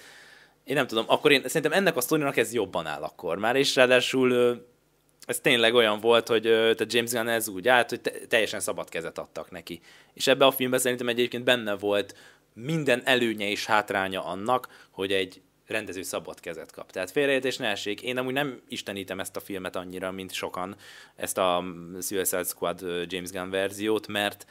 S2: én nem tudom, akkor én szerintem ennek a sztorinak ez jobban áll akkor már, és ráadásul ez tényleg olyan volt, hogy tehát James Gunn ez úgy állt, hogy teljesen szabad kezet adtak neki. És ebbe a filmben szerintem egyébként benne volt minden előnye és hátránya annak, hogy egy rendező szabad kezet kap. Tehát félreértés ne essék. Én amúgy nem istenítem ezt a filmet annyira, mint sokan, ezt a Suicide Squad James Gunn verziót, mert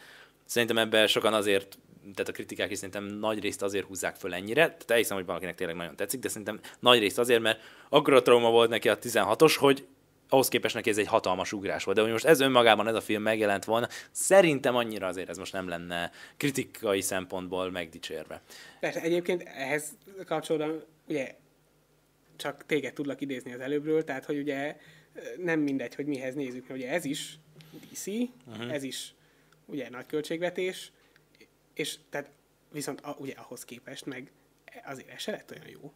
S2: szerintem ebben sokan azért tehát a kritikák is szerintem nagy részt azért húzzák föl ennyire, tehát elhiszem, hogy valakinek tényleg nagyon tetszik, de szerintem nagy részt azért, mert akkor a trauma volt neki a 16-os, hogy ahhoz képest neki ez egy hatalmas ugrás volt. De hogy most ez önmagában ez a film megjelent volna, szerintem annyira azért ez most nem lenne kritikai szempontból megdicsérve.
S1: Persze, egyébként ehhez kapcsolatban ugye csak téged tudlak idézni az előbbről, tehát hogy ugye nem mindegy, hogy mihez nézzük, mert ugye ez is DC, uh-huh. ez is ugye nagy költségvetés, és tehát viszont a, ugye ahhoz képest meg azért ez se lett olyan jó.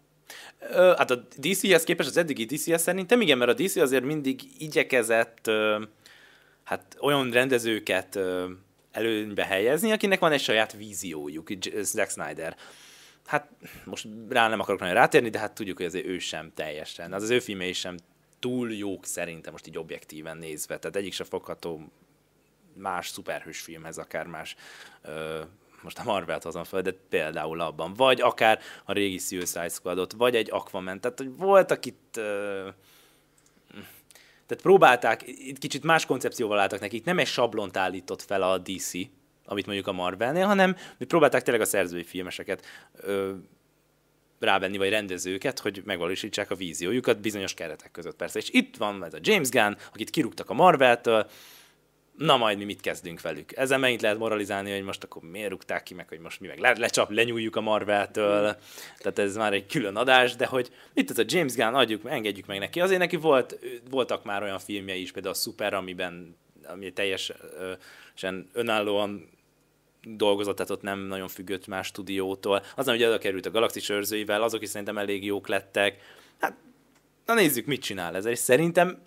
S2: Hát a DC-hez képest az eddigi DC-hez szerintem igen, mert a DC azért mindig igyekezett hát olyan rendezőket előnybe helyezni, akinek van egy saját víziójuk, Zack Snyder. Hát most rá nem akarok nagyon rátérni, de hát tudjuk, hogy azért ő sem teljesen. Az az ő filmei sem túl jók szerintem most így objektíven nézve. Tehát egyik se fogható más szuperhős filmhez, akár más ö, most a Marvelt hozom fel, de például abban, vagy akár a régi Suicide Squadot, vagy egy Aquaman, tehát hogy voltak itt tehát próbálták, itt kicsit más koncepcióval álltak nekik, nem egy sablont állított fel a DC, amit mondjuk a Marvelnél, hanem mi próbálták tényleg a szerzői filmeseket ö, rávenni, vagy rendezőket, hogy megvalósítsák a víziójukat bizonyos keretek között persze. És itt van ez a James Gunn, akit kirúgtak a Marvel-től, na majd mi mit kezdünk velük. Ezen megint lehet moralizálni, hogy most akkor miért rúgták ki, meg hogy most mi meg le, lecsap, lenyúljuk a Marvel-től, tehát ez már egy külön adás, de hogy itt ez a James Gunn, adjuk, engedjük meg neki. Azért neki volt, voltak már olyan filmjei is, például a Super, amiben ami teljesen önállóan dolgozott, tehát ott nem nagyon függött más stúdiótól. Aztán ugye oda került a Galaxis őrzőivel, azok is szerintem elég jók lettek. Hát, na nézzük, mit csinál ez. És szerintem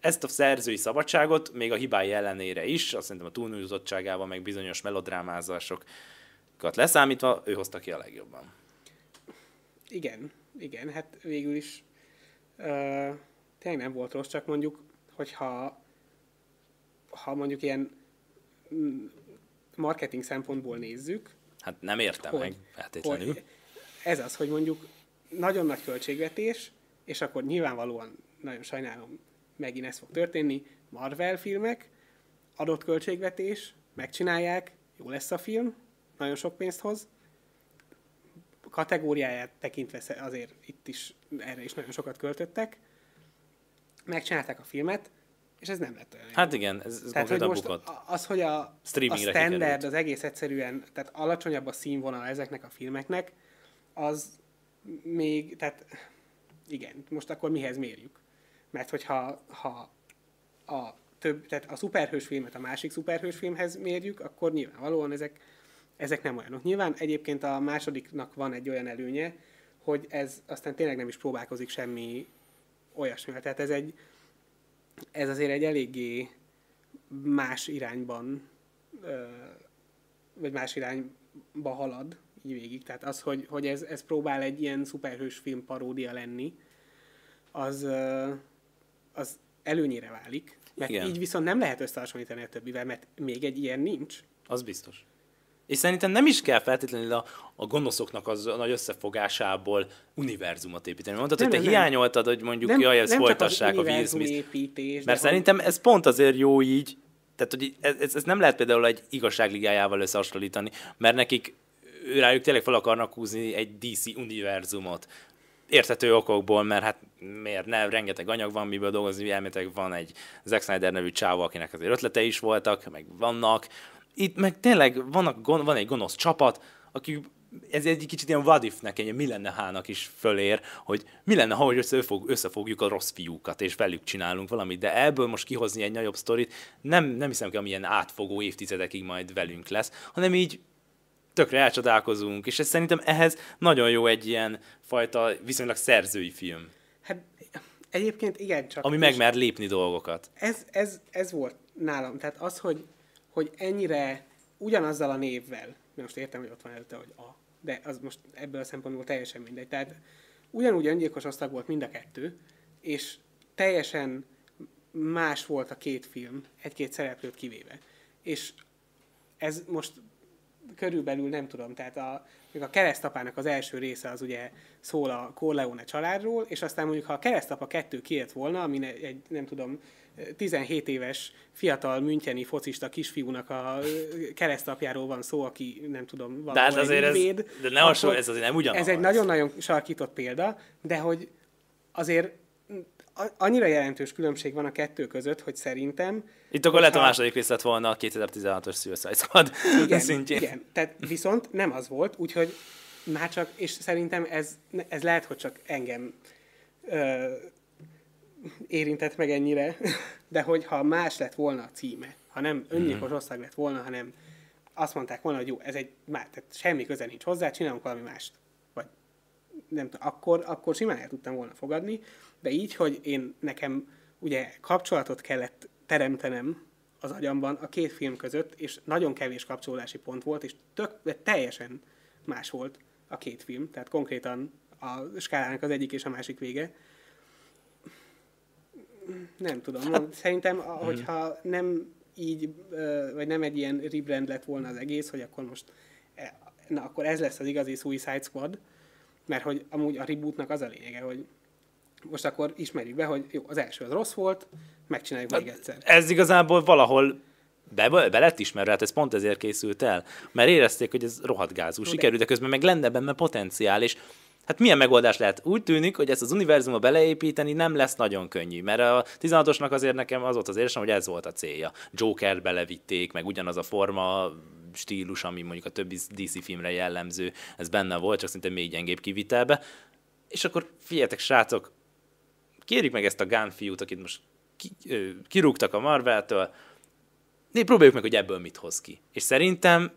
S2: ezt a szerzői szabadságot, még a hibái ellenére is, azt szerintem a túlnyújtottságával, meg bizonyos melodrámázásokat leszámítva, ő hozta ki a legjobban.
S1: Igen, igen, hát végül is uh, tényleg nem volt rossz, csak mondjuk, hogyha ha mondjuk ilyen mm, marketing szempontból nézzük.
S2: Hát nem értem hogy, meg feltétlenül. Hogy
S1: ez az, hogy mondjuk nagyon nagy költségvetés, és akkor nyilvánvalóan nagyon sajnálom, megint ez fog történni, Marvel filmek, adott költségvetés, megcsinálják, jó lesz a film, nagyon sok pénzt hoz, kategóriáját tekintve azért itt is erre is nagyon sokat költöttek, megcsinálták a filmet, és ez nem lett olyan
S2: Hát igen, ez, ez tehát, hogy most bukott.
S1: Az, hogy a, a standard, kikerült. az egész egyszerűen, tehát alacsonyabb a színvonal ezeknek a filmeknek, az még, tehát igen, most akkor mihez mérjük? Mert hogyha ha a több, tehát a szuperhős filmet a másik szuperhős filmhez mérjük, akkor nyilvánvalóan ezek, ezek nem olyanok. Nyilván egyébként a másodiknak van egy olyan előnye, hogy ez aztán tényleg nem is próbálkozik semmi olyasmivel. Tehát ez egy, ez azért egy eléggé más irányban, vagy más irányba halad így végig. Tehát az, hogy, hogy ez, ez próbál egy ilyen szuperhős film paródia lenni, az, az előnyére válik, mert Igen. így viszont nem lehet összehasonlítani a többivel, mert még egy ilyen nincs.
S2: Az biztos. És szerintem nem is kell feltétlenül a, a gonoszoknak az a nagy összefogásából univerzumot építeni. Mondtad, nem, hogy te nem, hiányoltad, hogy mondjuk, nem, jaj, ezt nem folytassák a Will Mert van... szerintem ez pont azért jó így, tehát hogy ez, ez nem lehet például egy igazságligájával összehasonlítani, mert nekik rájuk tényleg fel akarnak húzni egy DC univerzumot érthető okokból, mert hát miért ne, rengeteg anyag van, miből dolgozni, elméletek van egy Zack Snyder nevű csáva, akinek azért ötlete is voltak, meg vannak. Itt meg tényleg vannak, van egy gonosz csapat, aki ez egy kicsit ilyen what if-nek, egy mi lenne hának is fölér, hogy mi lenne, ha összefog, összefogjuk a rossz fiúkat, és velük csinálunk valamit, de ebből most kihozni egy nagyobb sztorit, nem, nem hiszem, hogy amilyen átfogó évtizedekig majd velünk lesz, hanem így tökre elcsodálkozunk, és ez szerintem ehhez nagyon jó egy ilyen fajta viszonylag szerzői film.
S1: Hát egyébként igen, csak...
S2: Ami megmer lépni dolgokat.
S1: Ez, ez, ez volt nálam. Tehát az, hogy, hogy ennyire ugyanazzal a névvel, most értem, hogy ott van előtte, hogy a, de az most ebből a szempontból teljesen mindegy. Tehát ugyanúgy öngyilkos osztag volt mind a kettő, és teljesen más volt a két film, egy-két szereplőt kivéve. És ez most körülbelül nem tudom, tehát a, még a keresztapának az első része az ugye szól a Corleone családról, és aztán mondjuk ha a keresztapa kettő kijött volna, ami egy, nem tudom, 17 éves fiatal müncheni focista kisfiúnak a keresztapjáról van szó, aki nem tudom,
S2: de hát azért ez, de ne hasonló, ez azért nem ugyanaz.
S1: Ez egy nagyon-nagyon sarkított példa, de hogy azért annyira jelentős különbség van a kettő között, hogy szerintem...
S2: Itt akkor lehet a második rész lett volna a 2016-os Suicide Squad
S1: igen, (laughs) szintjén. Igen, tehát viszont nem az volt, úgyhogy már csak, és szerintem ez, ez lehet, hogy csak engem ö, érintett meg ennyire, (laughs) de hogyha más lett volna a címe, ha nem öngyilkos mm-hmm. ország lett volna, hanem azt mondták volna, hogy jó, ez egy, már, tehát semmi köze nincs hozzá, csinálunk valami mást. Vagy nem tudom, akkor, akkor simán el tudtam volna fogadni, de így, hogy én nekem ugye kapcsolatot kellett teremtenem az agyamban a két film között, és nagyon kevés kapcsolódási pont volt, és tök, de teljesen más volt a két film, tehát konkrétan a skálának az egyik és a másik vége. Nem tudom, hát, szerintem, mhm. hogyha nem így, vagy nem egy ilyen rebrand lett volna az egész, hogy akkor most, e, na akkor ez lesz az igazi Suicide Squad, mert hogy amúgy a rebootnak az a lényege, hogy most akkor ismerjük be, hogy jó, az első az rossz volt, megcsináljuk még hát egyszer.
S2: Ez igazából valahol be, be lett ismerve, hát ez pont ezért készült el. Mert érezték, hogy ez rohadt gázú sikerült, de közben meg lenne benne potenciál, és Hát milyen megoldás lehet? Úgy tűnik, hogy ezt az univerzumba beleépíteni nem lesz nagyon könnyű, mert a 16-osnak azért nekem az volt az érzésem, hogy ez volt a célja. Joker belevitték, meg ugyanaz a forma, stílus, ami mondjuk a többi DC filmre jellemző, ez benne volt, csak szinte még gyengébb kivitelbe. És akkor figyeljetek, srácok, kérjük meg ezt a Gunn fiút, akit most ki, ö, kirúgtak a Marvel-től, né, próbáljuk meg, hogy ebből mit hoz ki. És szerintem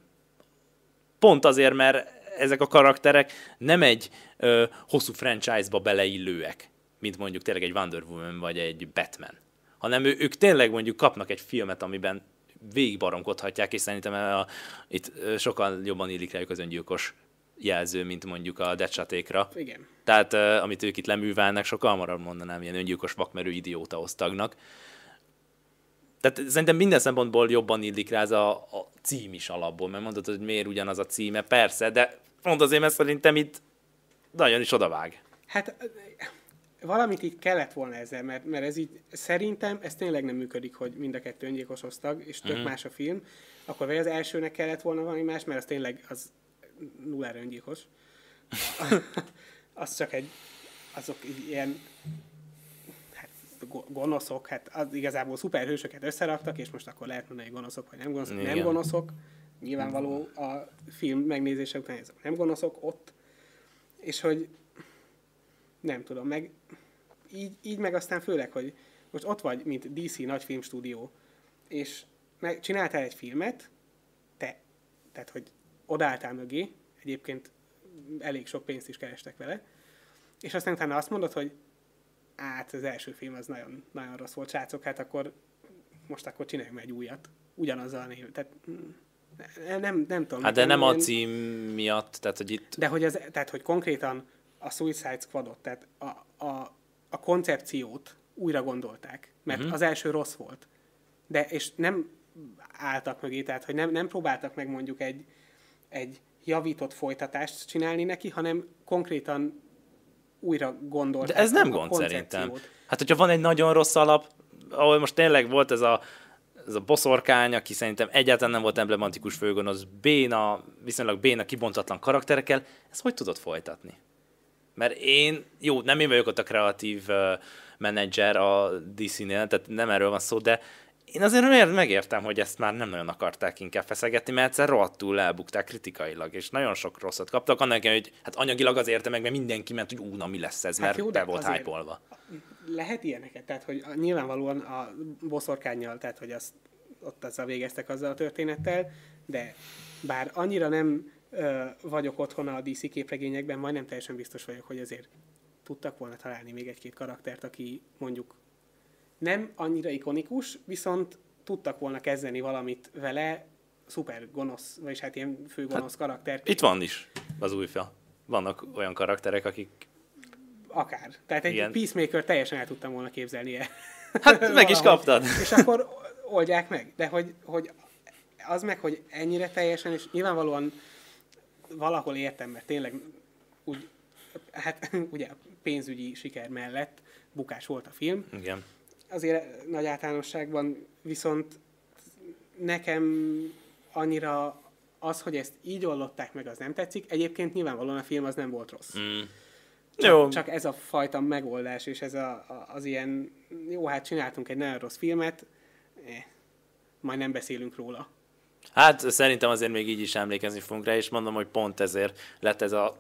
S2: pont azért, mert ezek a karakterek nem egy ö, hosszú franchise-ba beleillőek, mint mondjuk tényleg egy Wonder Woman vagy egy Batman, hanem ő, ők tényleg mondjuk kapnak egy filmet, amiben végigbaromkodhatják, és szerintem a, itt sokkal jobban illik rájuk az öngyilkos jelző, mint mondjuk a decsatékra.
S1: Igen.
S2: Tehát uh, amit ők itt leművelnek, sokkal hamarabb mondanám ilyen öngyilkos vakmerő idióta osztagnak. Tehát szerintem minden szempontból jobban illik rá ez a, a cím is alapból, mert mondod, hogy miért ugyanaz a címe, persze, de pont azért, mert szerintem itt nagyon is odavág.
S1: Hát valamit itt kellett volna ezzel, mert, mert ez így szerintem ez tényleg nem működik, hogy mind a kettő öngyilkos osztag, és tök mm. más a film, akkor vagy az elsőnek kellett volna valami más, mert az tényleg az nullára öngyilkos. az csak egy, azok ilyen hát, gonoszok, hát az igazából szuperhősöket összeraktak, és most akkor lehet mondani, hogy gonoszok vagy nem gonoszok. Igen. Nem gonoszok, nyilvánvaló a film megnézése után ezek nem gonoszok ott, és hogy nem tudom, meg így, így meg aztán főleg, hogy most ott vagy, mint DC nagy filmstúdió, és meg csináltál egy filmet, te, tehát hogy odaálltál mögé, egyébként elég sok pénzt is kerestek vele, és aztán utána azt mondod, hogy hát az első film az nagyon, nagyon rossz volt, srácok, hát akkor most akkor csináljunk egy újat. Ugyanazzal a név. Tehát nem, nem, nem tudom.
S2: Hát de nem a cím miatt, tehát hogy itt...
S1: De hogy, az, tehát, hogy konkrétan a Suicide Squadot, tehát a, a, a koncepciót újra gondolták, mert uh-huh. az első rossz volt. De, és nem álltak mögé, tehát hogy nem, nem próbáltak meg mondjuk egy, egy javított folytatást csinálni neki, hanem konkrétan újra gondolt.
S2: De ez nem gond szerintem. Hát, hogyha van egy nagyon rossz alap, ahol most tényleg volt ez a, ez a boszorkány, aki szerintem egyáltalán nem volt emblematikus főgonosz, béna, viszonylag béna, kibontatlan karakterekkel, ezt hogy tudod folytatni? Mert én, jó, nem én vagyok ott a kreatív uh, menedzser a DC-nél, tehát nem erről van szó, de én azért megértem, hogy ezt már nem nagyon akarták inkább feszegetni, mert egyszer rohadtul elbukták kritikailag, és nagyon sok rosszat kaptak. Annak, hogy hát anyagilag az érte meg, mert mindenki ment, hogy ú, na mi lesz ez, hát mert hát jó, be volt hype
S1: Lehet ilyeneket, tehát hogy nyilvánvalóan a boszorkányjal, tehát hogy azt, ott azzal végeztek azzal a történettel, de bár annyira nem ö, vagyok otthon a DC képregényekben, majdnem teljesen biztos vagyok, hogy azért tudtak volna találni még egy-két karaktert, aki mondjuk nem annyira ikonikus, viszont tudtak volna kezdeni valamit vele, szuper gonosz, vagyis hát ilyen fő gonosz hát, karakter.
S2: Itt van is az új film. Vannak olyan karakterek, akik...
S1: Akár. Tehát egy Igen. Peacemaker teljesen el tudtam volna képzelni -e. (laughs)
S2: Hát meg is kaptad.
S1: És akkor oldják meg. De hogy, hogy az meg, hogy ennyire teljesen, és nyilvánvalóan valahol értem, mert tényleg úgy, hát (laughs) ugye pénzügyi siker mellett bukás volt a film.
S2: Igen.
S1: Azért nagy általánosságban viszont nekem annyira az, hogy ezt így ollották meg, az nem tetszik. Egyébként nyilvánvalóan a film az nem volt rossz. Mm. Csak, jó. csak ez a fajta megoldás, és ez a, a, az ilyen, jó, hát csináltunk egy nagyon rossz filmet, eh, majd nem beszélünk róla.
S2: Hát szerintem azért még így is emlékezni fogunk rá, és mondom, hogy pont ezért lett ez a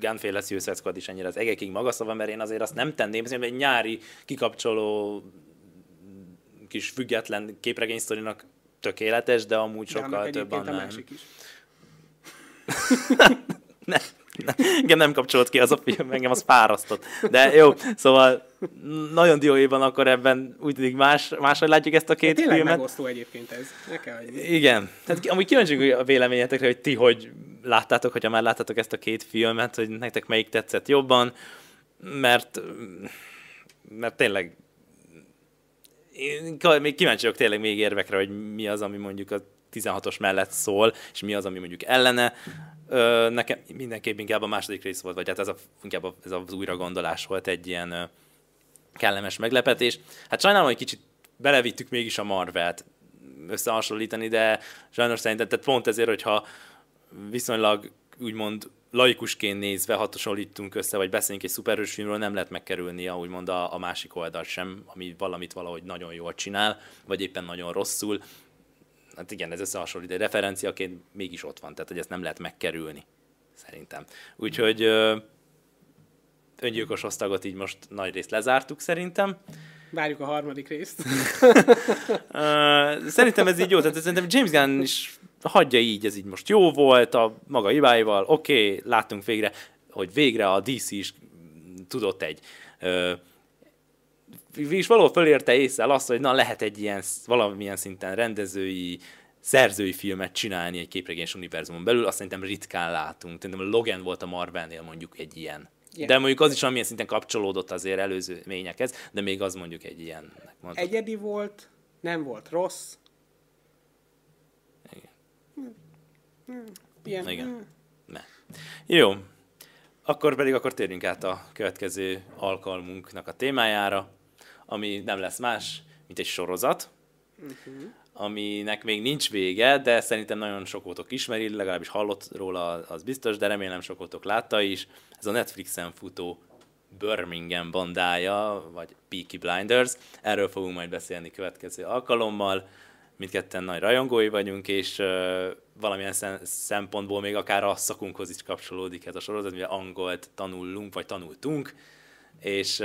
S2: Gunféle Suicide Squad is ennyire az egekig magasztva, mert én azért azt nem tenném, hogy egy nyári kikapcsoló kis független képregénysztorinak tökéletes, de amúgy sokkal de több annál. a másik is. (laughs) ne, ne, engem nem kapcsolott ki az a film, engem az fárasztott. De jó, szóval nagyon dióéban akkor ebben úgy tűnik más, máshogy látjuk ezt a két
S1: de
S2: filmet.
S1: megosztó egyébként ez. Ne kell, hogy...
S2: Igen. Tehát amúgy kíváncsi a véleményetekre, hogy ti hogy láttátok, hogyha már láttátok ezt a két filmet, hogy nektek melyik tetszett jobban, mert mert tényleg én még kíváncsi vagyok tényleg még érvekre, hogy mi az, ami mondjuk a 16-os mellett szól, és mi az, ami mondjuk ellene. Ö, nekem mindenképp inkább a második rész volt, vagy hát ez, a, inkább ez az újra gondolás volt egy ilyen ö, kellemes meglepetés. Hát sajnálom, hogy kicsit belevittük mégis a Marvelt összehasonlítani, de sajnos szerintem tehát pont ezért, hogyha viszonylag úgymond laikusként nézve hatosonlítunk össze, vagy beszélünk egy szuperhős filmről, nem lehet megkerülni úgymond a, a másik oldal sem, ami valamit valahogy nagyon jól csinál, vagy éppen nagyon rosszul. Hát igen, ez összehasonlít, de referenciaként mégis ott van, tehát hogy ezt nem lehet megkerülni, szerintem. Úgyhogy öngyilkos osztagot így most nagy részt lezártuk szerintem.
S1: Várjuk a harmadik részt. (laughs)
S2: szerintem ez így jó, tehát szerintem James Gunn is hagyja így, ez így most jó volt, a maga hibáival, oké, okay, láttunk végre, hogy végre a DC is tudott egy ö, és valahol fölérte észre azt, hogy na lehet egy ilyen valamilyen szinten rendezői, szerzői filmet csinálni egy képregényes univerzumon belül, azt szerintem ritkán látunk. Szerintem Logan volt a Marvelnél mondjuk egy ilyen. Yeah. De mondjuk az is amilyen szinten kapcsolódott azért előző ményekhez, de még az mondjuk egy ilyen.
S1: Egyedi volt, nem volt rossz,
S2: Ilyen. Igen. Ne. Jó. Akkor pedig akkor térjünk át a következő alkalmunknak a témájára, ami nem lesz más, mint egy sorozat, uh-huh. aminek még nincs vége, de szerintem nagyon sokotok ismeri, legalábbis hallott róla, az biztos, de remélem sokotok látta is. Ez a Netflixen futó Birmingham bandája, vagy Peaky Blinders. Erről fogunk majd beszélni következő alkalommal mindketten nagy rajongói vagyunk, és valamilyen szempontból még akár a szakunkhoz is kapcsolódik ez a sorozat, mivel angolt tanulunk, vagy tanultunk, és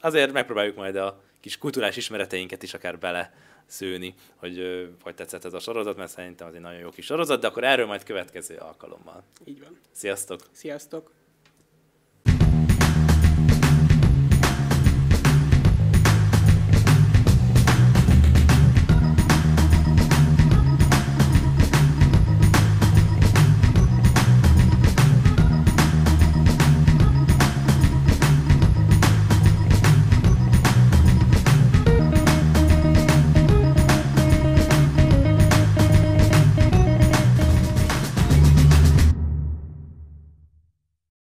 S2: azért megpróbáljuk majd a kis kulturális ismereteinket is akár bele szőni, hogy hogy tetszett ez a sorozat, mert szerintem az egy nagyon jó kis sorozat, de akkor erről majd következő alkalommal.
S1: Így van.
S2: Sziasztok!
S1: Sziasztok!